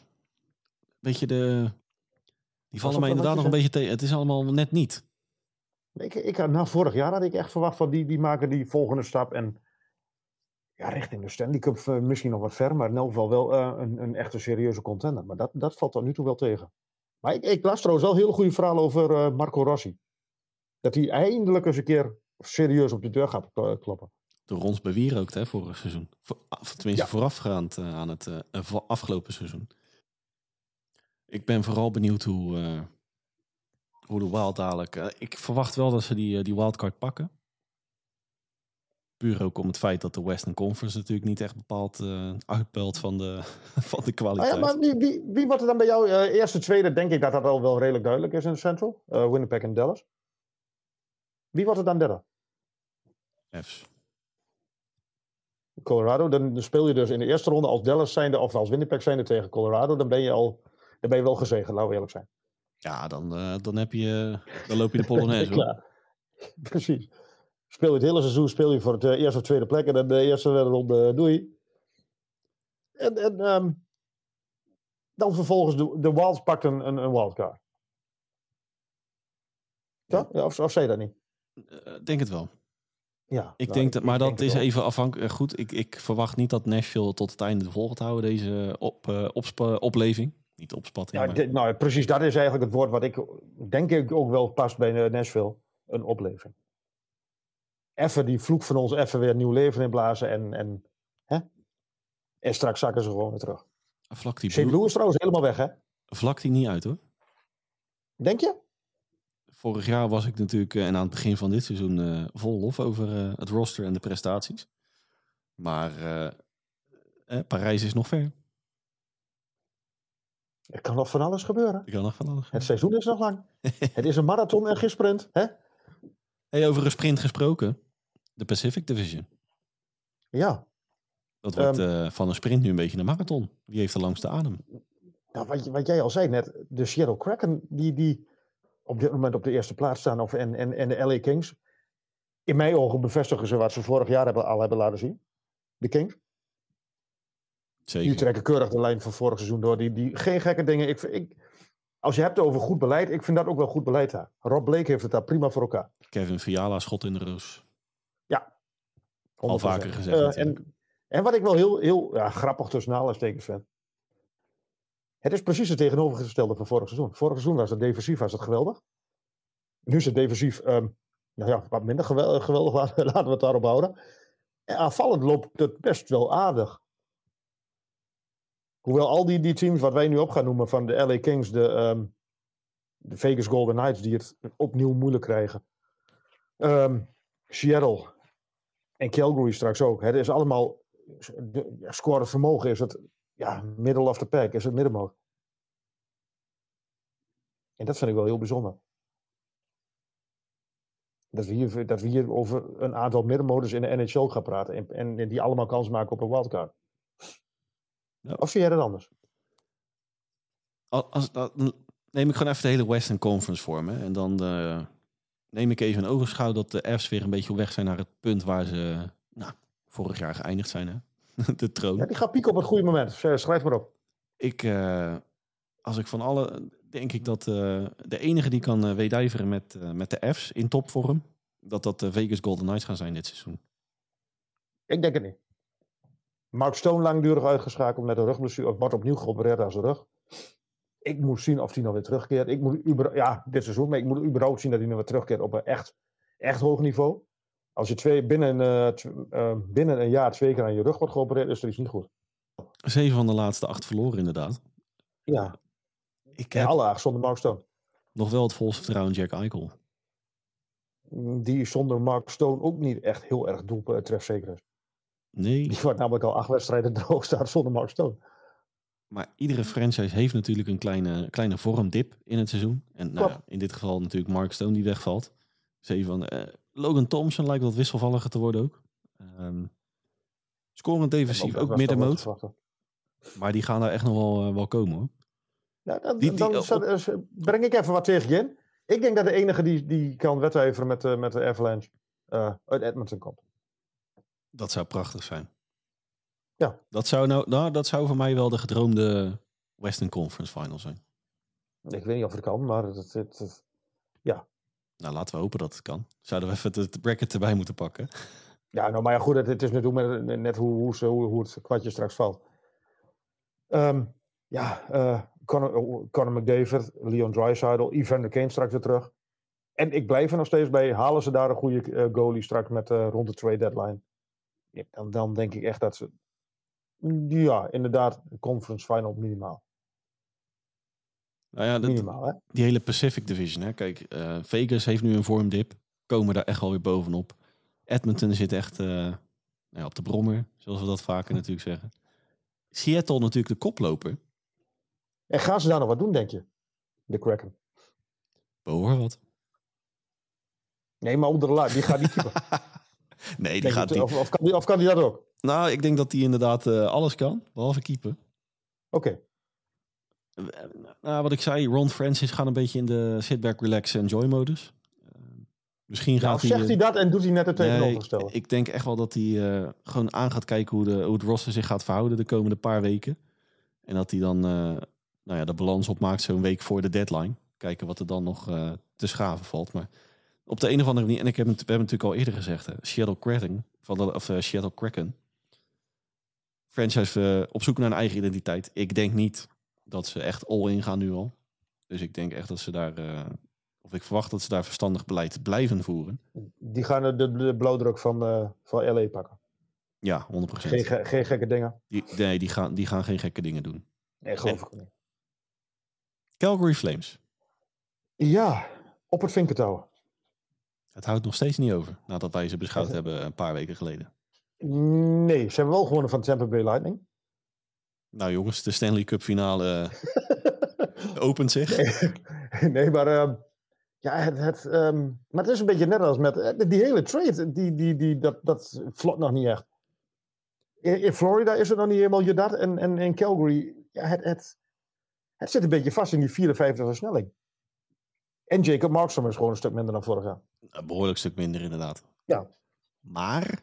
weet je de... Die vallen mij inderdaad nog een beetje tegen. Het is allemaal net niet. Ik, ik, na vorig jaar had ik echt verwacht van die, die maken die volgende stap. En ja, richting de Stanley Cup misschien nog wat ver. Maar in elk geval wel een, een echte serieuze contender. Maar dat, dat valt tot nu toe wel tegen. Maar ik, ik las trouwens wel heel goede verhaal over uh, Marco Rossi. Dat hij eindelijk eens een keer serieus op de deur gaat kloppen. Door ons bewierookt, hè, vorig seizoen. Voor, tenminste, ja. voorafgaand aan het afgelopen seizoen. Ik ben vooral benieuwd hoe, hoe de Wild dadelijk... ik verwacht wel dat ze die, die wildcard pakken. Puur ook om het feit dat de Western Conference natuurlijk niet echt bepaald uh, uitpelt van de, van de kwaliteit. Ah ja, maar wie, wie, wie wordt er dan bij jou? Uh, eerste, tweede, denk ik dat dat al wel redelijk duidelijk is in de Central. Uh, Winnipeg en Dallas. Wie wordt er dan derde? F's. Colorado, dan speel je dus in de eerste ronde als Dallas zijnde of als Winnipeg zijnde tegen Colorado. Dan ben je al, dan ben je wel gezegend, laten we eerlijk zijn. Ja, dan, dan, heb je, dan loop je de Polonaise. ja, precies speel je het hele seizoen speel je voor het uh, eerste of tweede plek. En dan de eerste ronde doei. En, en um, dan vervolgens de, de Wilds pakt een, een, een wildcard. Ja? ja of, of zei je dat niet? Uh, denk het wel. Ja, ik nou, denk dat, maar dat is even afhankelijk. Goed, ik, ik verwacht niet dat Nashville tot het einde vol gaat houden, deze op, uh, op, opleving. Niet opspatting. Ja, maar... nou, precies, dat is eigenlijk het woord wat ik denk ik ook wel past bij Nashville. Een opleving. even die vloek van ons even weer nieuw leven inblazen. En, en, hè? en straks zakken ze gewoon weer terug. Vlak die Shane Blue is trouwens helemaal weg, hè? Vlak die niet uit, hoor. Denk je? Vorig jaar was ik natuurlijk, en aan het begin van dit seizoen, uh, vol lof over uh, het roster en de prestaties. Maar uh, Parijs is nog ver. Er kan nog van alles gebeuren. Er kan nog van alles Het seizoen is nog lang. het is een marathon en geen sprint. Hè? Hey, over een sprint gesproken. De Pacific Division. Ja. Dat wordt um, uh, van een sprint nu een beetje een marathon. Wie heeft de langste adem? Nou, wat, wat jij al zei net, de Seattle Kraken, die, die op dit moment op de eerste plaats staan, of, en, en, en de LA Kings. In mijn ogen bevestigen ze wat ze vorig jaar hebben, al hebben laten zien. De Kings. Zeker. Die trekken keurig de lijn van vorig seizoen door. Die, die, geen gekke dingen. Ik, ik, als je hebt over goed beleid, ik vind dat ook wel goed beleid daar. Rob Blake heeft het daar prima voor elkaar. Kevin Fiala, schot in de roos. Ja. Al vaker gezegd. Uh, en, en wat ik wel heel, heel ja, grappig tussen aanhalingstekens vind. Het is precies het tegenovergestelde van vorig seizoen. Vorig seizoen was het defensief was het geweldig. Nu is het defensief um, nou ja, wat minder geweldig, geweldig. Laten we het daarop houden. En aanvallend loopt het best wel aardig. Hoewel al die, die teams wat wij nu op gaan noemen van de LA Kings, de, um, de Vegas Golden Knights, die het opnieuw moeilijk krijgen. Um, Seattle en Calgary straks ook. Het is allemaal, ja, scoren vermogen is het, ja, middle of the pack, is het middenmoot. En dat vind ik wel heel bijzonder. Dat we hier, dat hier over een aantal middenmodus in de NHL gaan praten. En, en die allemaal kans maken op een wildcard. Ja. Of zie jij dat anders? Als, als, dan neem ik gewoon even de hele Western Conference voor me. En dan uh, neem ik even een ogenschouw dat de F's weer een beetje op weg zijn naar het punt waar ze nou, vorig jaar geëindigd zijn. Hè? de troon. Ja, die gaat pieken op het goede moment. Schrijf maar op. Ik, uh, als ik van alle, denk ik dat uh, de enige die kan uh, wedijveren met, met de F's in topvorm, dat dat de Vegas Golden Knights gaan zijn dit seizoen. Ik denk het niet. Mark Stone langdurig uitgeschakeld met een rugblessure. Of wordt opnieuw geopereerd aan zijn rug. Ik moet zien of hij nog weer terugkeert. Ik moet ja, dit seizoen, maar ik moet überhaupt zien dat hij nog weer terugkeert op een echt, echt hoog niveau. Als je twee, binnen, uh, uh, binnen een jaar twee keer aan je rug wordt geopereerd, is dat iets niet goed. Zeven van de laatste acht verloren, inderdaad. Ja. Ik heb alle acht zonder Mark Stone. Nog wel het volste vertrouwen in Jack Eichel. Die zonder Mark Stone ook niet echt heel erg doeltrefzeker is. Nee. Die wordt namelijk al acht wedstrijden droog staat zonder Mark Stone. Maar iedere franchise heeft natuurlijk een kleine, kleine vormdip in het seizoen. En nou, in dit geval natuurlijk Mark Stone die wegvalt. Zeven van, uh, Logan Thompson lijkt wat wisselvalliger te worden ook. Um, scorend defensief, ook middenmoot. Maar die gaan daar echt nog wel, uh, wel komen hoor. Ja, dan, die, die, dan op... breng ik even wat tegen je in. Ik denk dat de enige die, die kan wedijveren met, uh, met de Avalanche uit Edmonton komt. Dat zou prachtig zijn. Ja. Dat zou, nou, nou, dat zou voor mij wel de gedroomde Western Conference Final zijn. Ik weet niet of het kan, maar het, het, het, ja. Nou, laten we hopen dat het kan. Zouden we even het bracket erbij moeten pakken? Ja, nou, maar ja, goed, het, is natuurlijk met, net hoe, hoe, hoe, hoe het kwartje straks valt. Um, ja, uh, Conor, Conor McDavid, Leon Draisaitl, Evander Kane straks weer terug. En ik blijf er nog steeds bij. Halen ze daar een goede uh, goalie straks met uh, rond de trade deadline? Ja, dan, dan denk ik echt dat ze... Ja, inderdaad, de conference final minimaal. Nou ja, dat, minimaal, hè? die hele Pacific Division. Hè? Kijk, uh, Vegas heeft nu een vormdip. Komen daar echt wel weer bovenop. Edmonton zit echt uh, nou ja, op de brommer, zoals we dat vaker natuurlijk zeggen. Seattle natuurlijk de koploper. En gaan ze daar nog wat doen, denk je? De Kraken. Behoor wat. Nee, maar onder de laag, die gaat niet keeper. nee, die gaat niet. Of, of, kan die, of kan die dat ook? Nou, ik denk dat hij inderdaad uh, alles kan, behalve keeper. Oké. Okay. Nou, wat ik zei, Ron Francis gaat een beetje in de sit back, relax, enjoy modus. Uh, misschien gaat nou, zegt hij dat en doet hij net het tegenovergestelde? Nee, ik denk echt wel dat hij uh, gewoon aan gaat kijken hoe, de, hoe het roster zich gaat verhouden de komende paar weken. En dat hij dan nou ja, de balans opmaakt zo'n week voor de deadline. Kijken wat er dan nog te schaven valt. Maar op de een of andere manier, en ik heb het, we hebben het natuurlijk al eerder gezegd, hè, Seattle Kraken, van de, of uh, Seattle Kraken. Franchise uh, op zoek naar een eigen identiteit. Ik denk niet dat ze echt all in gaan nu al. Dus ik denk echt dat ze daar uh, of ik verwacht dat ze daar verstandig beleid blijven voeren. Die gaan de, de blauwdruk van, van LA pakken. Ja, 100%. Geen, geen gekke dingen. Die, nee, die gaan, die gaan geen gekke dingen doen. Nee, geloof ik niet. Calgary Flames. Ja, op het vinkertouwen. Het houdt nog steeds niet over, nadat wij ze beschouwd hebben een paar weken geleden. Nee, ze hebben wel gewonnen van Tampa Bay Lightning. Nou jongens, de Stanley Cup finale opent zich. Nee, maar, uh, ja, het, het, um, maar het is een beetje net als met eh, die hele trade. Die, die, die, dat, dat vlot nog niet echt. In, in, Florida is het nog niet helemaal je dat. En, en in Calgary, ja, het, het, het zit een beetje vast in die 54 versnelling. En Jacob Markstrom is gewoon een stuk minder dan vorig jaar. Een behoorlijk stuk minder, inderdaad. Ja. Maar,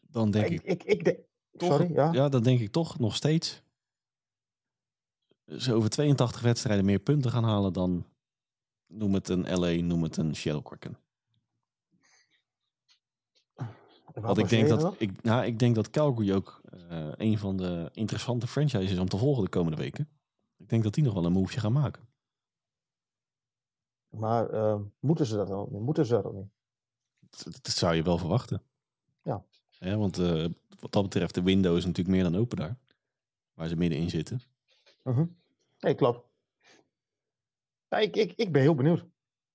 dan denk ik... Ik, ik, ik Sorry, ja? Ja, dan denk ik toch nog steeds... Ze over 82 wedstrijden meer punten gaan halen dan... Noem het een LA, noem het een Shell Kraken. Want ik denk, dat, ik, nou, ik denk dat Calgary ook uh, een van de interessante franchises is om te volgen de komende weken. Ik denk dat die nog wel een moveje gaan maken. Maar uh, moeten ze dat dan niet? Moeten ze dat ook niet? Dat, dat zou je wel verwachten. Ja. ja want uh, wat dat betreft, de window is natuurlijk meer dan open daar. Waar ze middenin zitten. Uh -huh. Nee, klopt. Ja, ik, ik, ik ben heel benieuwd.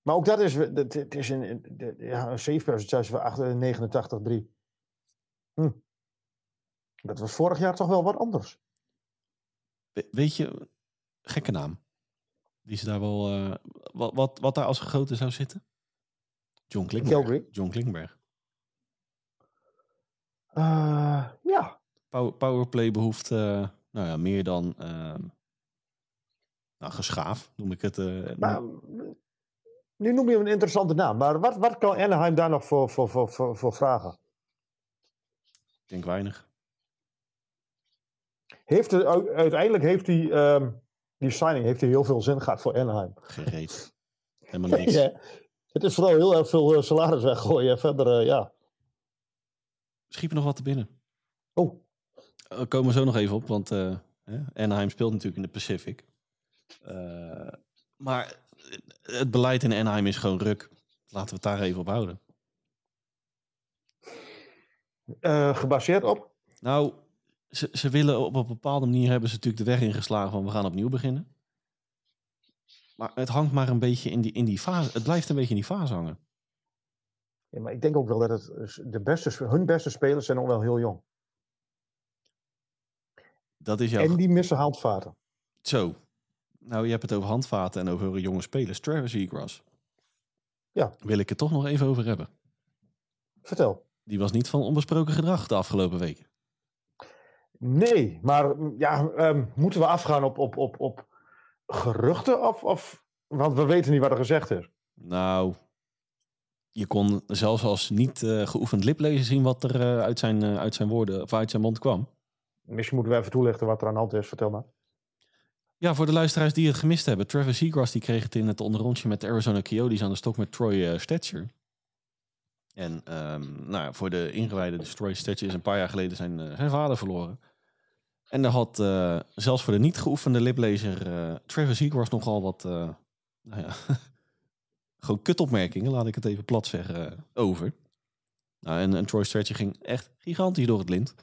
Maar ook dat is, het, het is een, de, ja, een save percentage van 89,3. Hm. Dat was vorig jaar toch wel wat anders. We, weet je, gekke naam. Die is daar wel. Uh, wat, wat, wat daar als gegoten zou zitten? John Klingberg. John Klingberg. Uh, ja. Power, powerplay behoeft uh, nou ja, meer dan nou, geschaaf, noem ik het. maar, nu noem je een interessante naam, maar wat, wat kan Anaheim daar nog voor, voor, voor, voor, voor vragen? Ik denk weinig. Heeft het, uiteindelijk heeft hij um, die signing heeft hij heel veel zin gehad voor Anaheim. Gereed. Helemaal niks. ja, het is vooral heel erg veel salaris weggooien. Verder, uh, ja. Schiep nog wat te binnen. Oh. We komen zo nog even op, want uh, Anaheim speelt natuurlijk in de Pacific. Uh, maar het beleid in Anaheim is gewoon ruk. Laten we het daar even op houden. Uh, gebaseerd op? Nou, ze, ze willen op een bepaalde manier hebben ze natuurlijk de weg ingeslagen van we gaan opnieuw beginnen. Maar het hangt maar een beetje in die, in die fase. Het blijft een beetje in die fase hangen. Ja, maar ik denk ook wel dat het de beste, hun beste spelers zijn nog wel heel jong. Dat is jouw... En die missen handvaten. Zo. Nou, je hebt het over handvaten en over jonge spelers. Travis Eagras. Ja. Wil ik het toch nog even over hebben. Vertel. Die was niet van onbesproken gedrag de afgelopen weken. Nee, maar ja, um, moeten we afgaan op, op, op, op geruchten? Of, of, want we weten niet wat er gezegd is. Nou, je kon zelfs als niet uh, geoefend liplezen zien wat er uh, uit, zijn, uh, uit zijn woorden of uit zijn mond kwam. Misschien moeten we even toelichten wat er aan de hand is. Vertel maar. Ja, voor de luisteraars die het gemist hebben. Travis Seagrass die kreeg het in het onderrondje met de Arizona Coyotes aan de stok met Troy Stetcher. En um, nou, voor de ingewijden, dus Troy Stetcher is een paar jaar geleden zijn, zijn vader verloren. En daar had uh, zelfs voor de niet geoefende liplezer uh, Travis Seagrass nogal wat, nou ja, gewoon kutopmerkingen, laat ik het even plat zeggen, over. Nou, en, en Troy Stretcher ging echt gigantisch door het lint.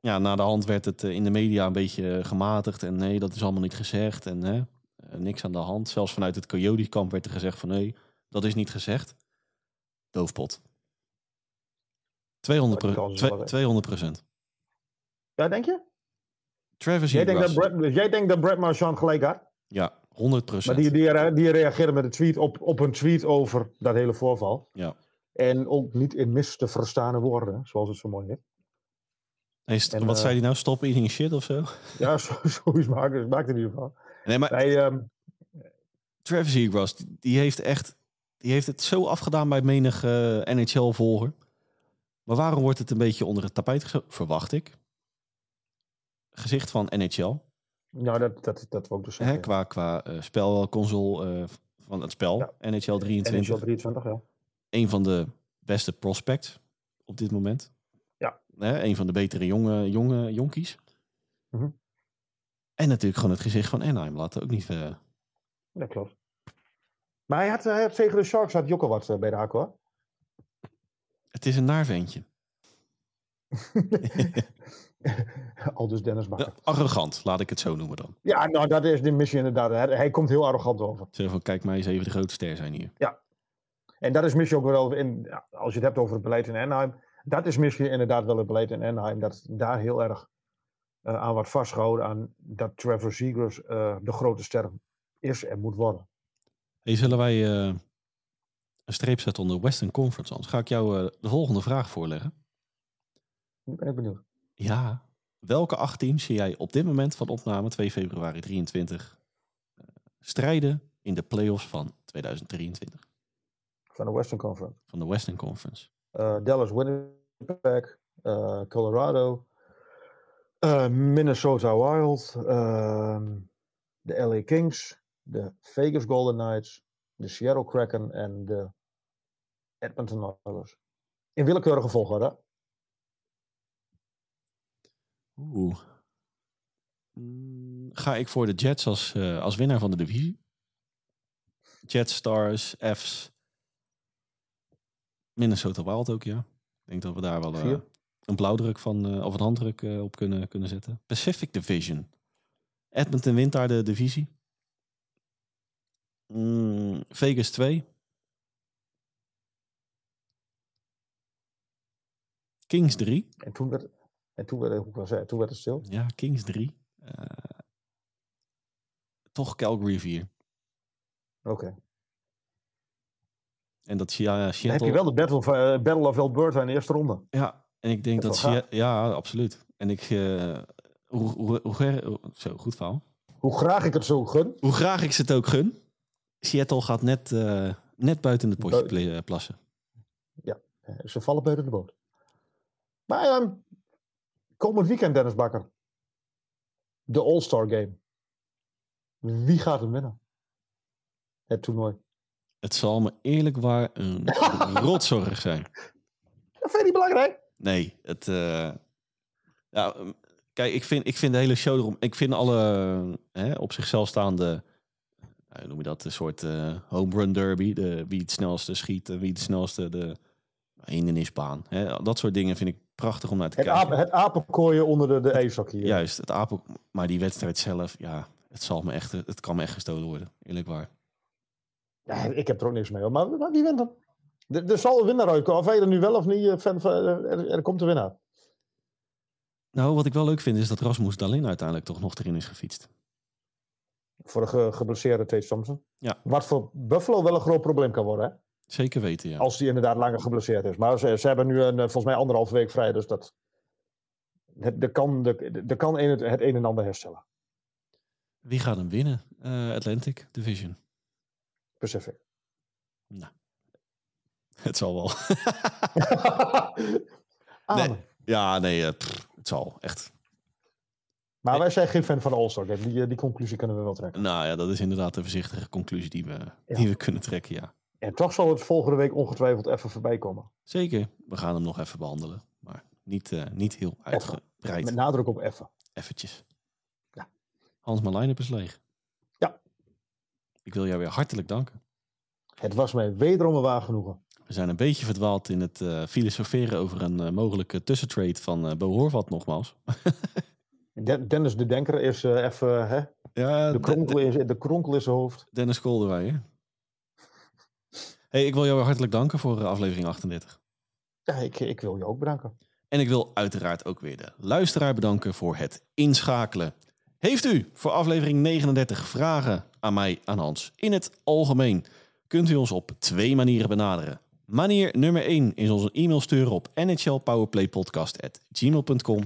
Ja, na de hand werd het in de media een beetje gematigd en nee, dat is allemaal niet gezegd en niks aan de hand. Zelfs vanuit het Coyote-kamp werd er gezegd van nee, dat is niet gezegd. Doofpot. 200% 200 Ja, denk je? Travis jij denkt, dat Brett, jij denkt dat Brett Marchand gelijk had? Ja, 100% Maar die, die, die reageerde met een tweet op, op een tweet over dat hele voorval. Ja. En ook niet in mis te verstaande woorden, zoals het zo mooi. Hey, en, wat uh, zei hij nou? Stop eating shit of zo? Ja, zo, zoiets maakt, maakt in ieder geval. Nee, maar hij, um, Travis Eagras, die, die heeft echt... Die heeft het zo afgedaan bij menig uh, NHL-volger. Maar waarom wordt het een beetje onder het tapijt? Verwacht ik gezicht van NHL. Nou, dat, dat, dat ook dus. Hè, qua qua uh, spelconsole uh, van het spel. Ja. NHL 23. NHL 23, ja. Een van de beste prospects op dit moment. Ja. Hè, een van de betere jonge, jonge jonkies. Mm -hmm. En natuurlijk gewoon het gezicht van Anaheim. Laten ook niet... Uh... Dat klopt. Maar hij had, hij had tegen de Sharks had Jokko wat bij de hak hoor. Het is een naarventje. Al dus Dennis Bakker. Ja, arrogant, laat ik het zo noemen dan. Ja, nou dat is de missie inderdaad. Hij, hij komt heel arrogant over. Zeg van, kijk mij eens even de grote ster zijn hier. Ja. En dat is misschien ook wel, in, als je het hebt over het beleid in Anaheim, dat is misschien inderdaad wel het beleid in Anaheim, dat daar heel erg uh, aan wordt vastgehouden, aan dat Trevor Zegers uh, de grote ster is en moet worden. Hey, zullen wij uh, een streep zetten onder Western Conference? Anders ga ik jou de volgende vraag voorleggen. Ben ik benieuwd. Ja, welke acht teams zie jij op dit moment van opname 2 februari 23 strijden in de playoffs van 2023? Van de Western Conference. Van de Western Conference. Uh, Dallas, Winnipeg, Colorado, Minnesota Wild, ehm, de LA Kings, de Vegas Golden Knights, de Seattle Kraken en de Edmonton Oilers. In willekeurige volgorde. Oeh. Mm, ga ik voor de Jets als, als winnaar van de divisie? Jets, Stars, F's, Minnesota Wild ook, ja. Ik denk dat we daar wel uh, een blauwdruk van, uh, of een handdruk op kunnen, kunnen zetten. Pacific Division. Edmonton wint daar de divisie. Mm, Vegas 2. Kings 3. En toen werd, en toen werd, hoe was het, toen werd het stil. Ja, Kings 3. toch Calgary 4. Oké. Okay. En dat ja, Seattle... Dan heb je wel de Battle of, uh, Battle of Alberta in de eerste ronde. Ja, en ik denk dat... dat Seattle, ja, absoluut. En ik... Uh, hoe, hoe, hoe, zo, goed verhaal. Hoe graag ik het zo gun. Hoe graag ik ze het ook gun. Seattle gaat net, uh, net buiten het potje plassen. Ja, ze vallen buiten de boot. Maar um, komend weekend, Dennis Bakker. De All-Star Game. Wie gaat hem winnen? Het toernooi. Het zal me eerlijk waar een rotzorg zijn. Dat vind je niet belangrijk? Nee, het... Uh, ja, kijk, ik vind, ik vind de hele show erom... Ik vind alle hè, op zichzelf staande... Hoe noem je dat? Een soort uh, home run derby. De, wie het snelste schiet en wie het snelste de hindernisbaan. Hè, dat soort dingen vind ik prachtig om naar te het kijken. Het apenkooien onder de, de ijszak hier. Juist, het apen... Maar die wedstrijd zelf, ja... Het, zal me echt, het kan me echt gestolen worden, eerlijk waar. Ja, ik heb er ook niks mee. Maar, maar wie wint dan? Er, er zal een winnaar uitkomen. Of je er nu wel of niet fan van, er, er komt een winnaar. Nou, wat ik wel leuk vind is dat Rasmus Dalin uiteindelijk toch nog erin is gefietst. Voor de ge geblesseerde Tate Thompson. Ja. Wat voor Buffalo wel een groot probleem kan worden, hè? Zeker weten, ja. Als die inderdaad langer geblesseerd is. Maar ze, ze hebben nu een, volgens mij anderhalf week vrij, dus dat... De kan, de, de kan een, het een en ander herstellen. Wie gaat hem winnen? Uh, Atlantic Division. Pacific. Nou, het zal wel. nee, ja, nee, pff, het zal echt. Maar nee. wij zijn geen fan van de All-Star Game. Die, die conclusie kunnen we wel trekken. Nou ja, dat is inderdaad een voorzichtige conclusie die we, ja. die we kunnen trekken, ja. En toch zal het volgende week ongetwijfeld even voorbij komen. Zeker. We gaan hem nog even behandelen. Maar niet, uh, niet heel uitgebreid. Met nadruk op even. Eventjes. Ja. Hans, mijn line-up is leeg. Ja. Ik wil jou weer hartelijk danken. Het was mij wederom een waar genoegen. We zijn een beetje verdwaald in het uh, filosoferen over een uh, mogelijke tussentrade van uh, Bo Horvat nogmaals. Dennis de Denker is even hè? Ja, de, kronkel in, de kronkel in zijn hoofd. Dennis Kolderwij? Hey, ik wil jou hartelijk danken voor aflevering 38. Ja, ik, ik wil je ook bedanken. En ik wil uiteraard ook weer de luisteraar bedanken voor het inschakelen. Heeft u voor aflevering 39 vragen aan mij, aan Hans, in het algemeen, kunt u ons op twee manieren benaderen. Manier nummer 1 is onze e-mail sturen op nhlpowerplaypodcast.gmail.com.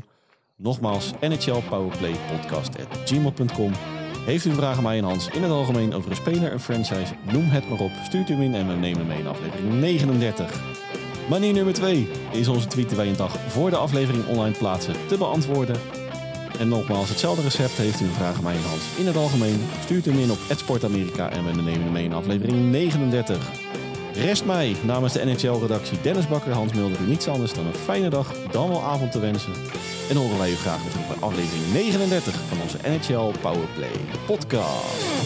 Nogmaals, nhlpowerplaypodcast.gmail.com. Heeft u een vraag aan mij en Hans in het algemeen over een speler, een franchise, noem het maar op. Stuurt u hem in en we nemen hem mee in aflevering 39. Manier nummer 2 is onze tweet die wij een dag voor de aflevering online plaatsen te beantwoorden. En nogmaals, hetzelfde recept heeft u een vraag aan mij en Hans in het algemeen. Stuurt hem in op Sportamerika en we nemen hem mee in aflevering 39. Rest mij namens de NHL-redactie Dennis Bakker, Hans Mulder niets anders dan een fijne dag, dan wel avond te wensen. En horen wij u graag weer terug bij aflevering 39 van onze NHL Powerplay podcast.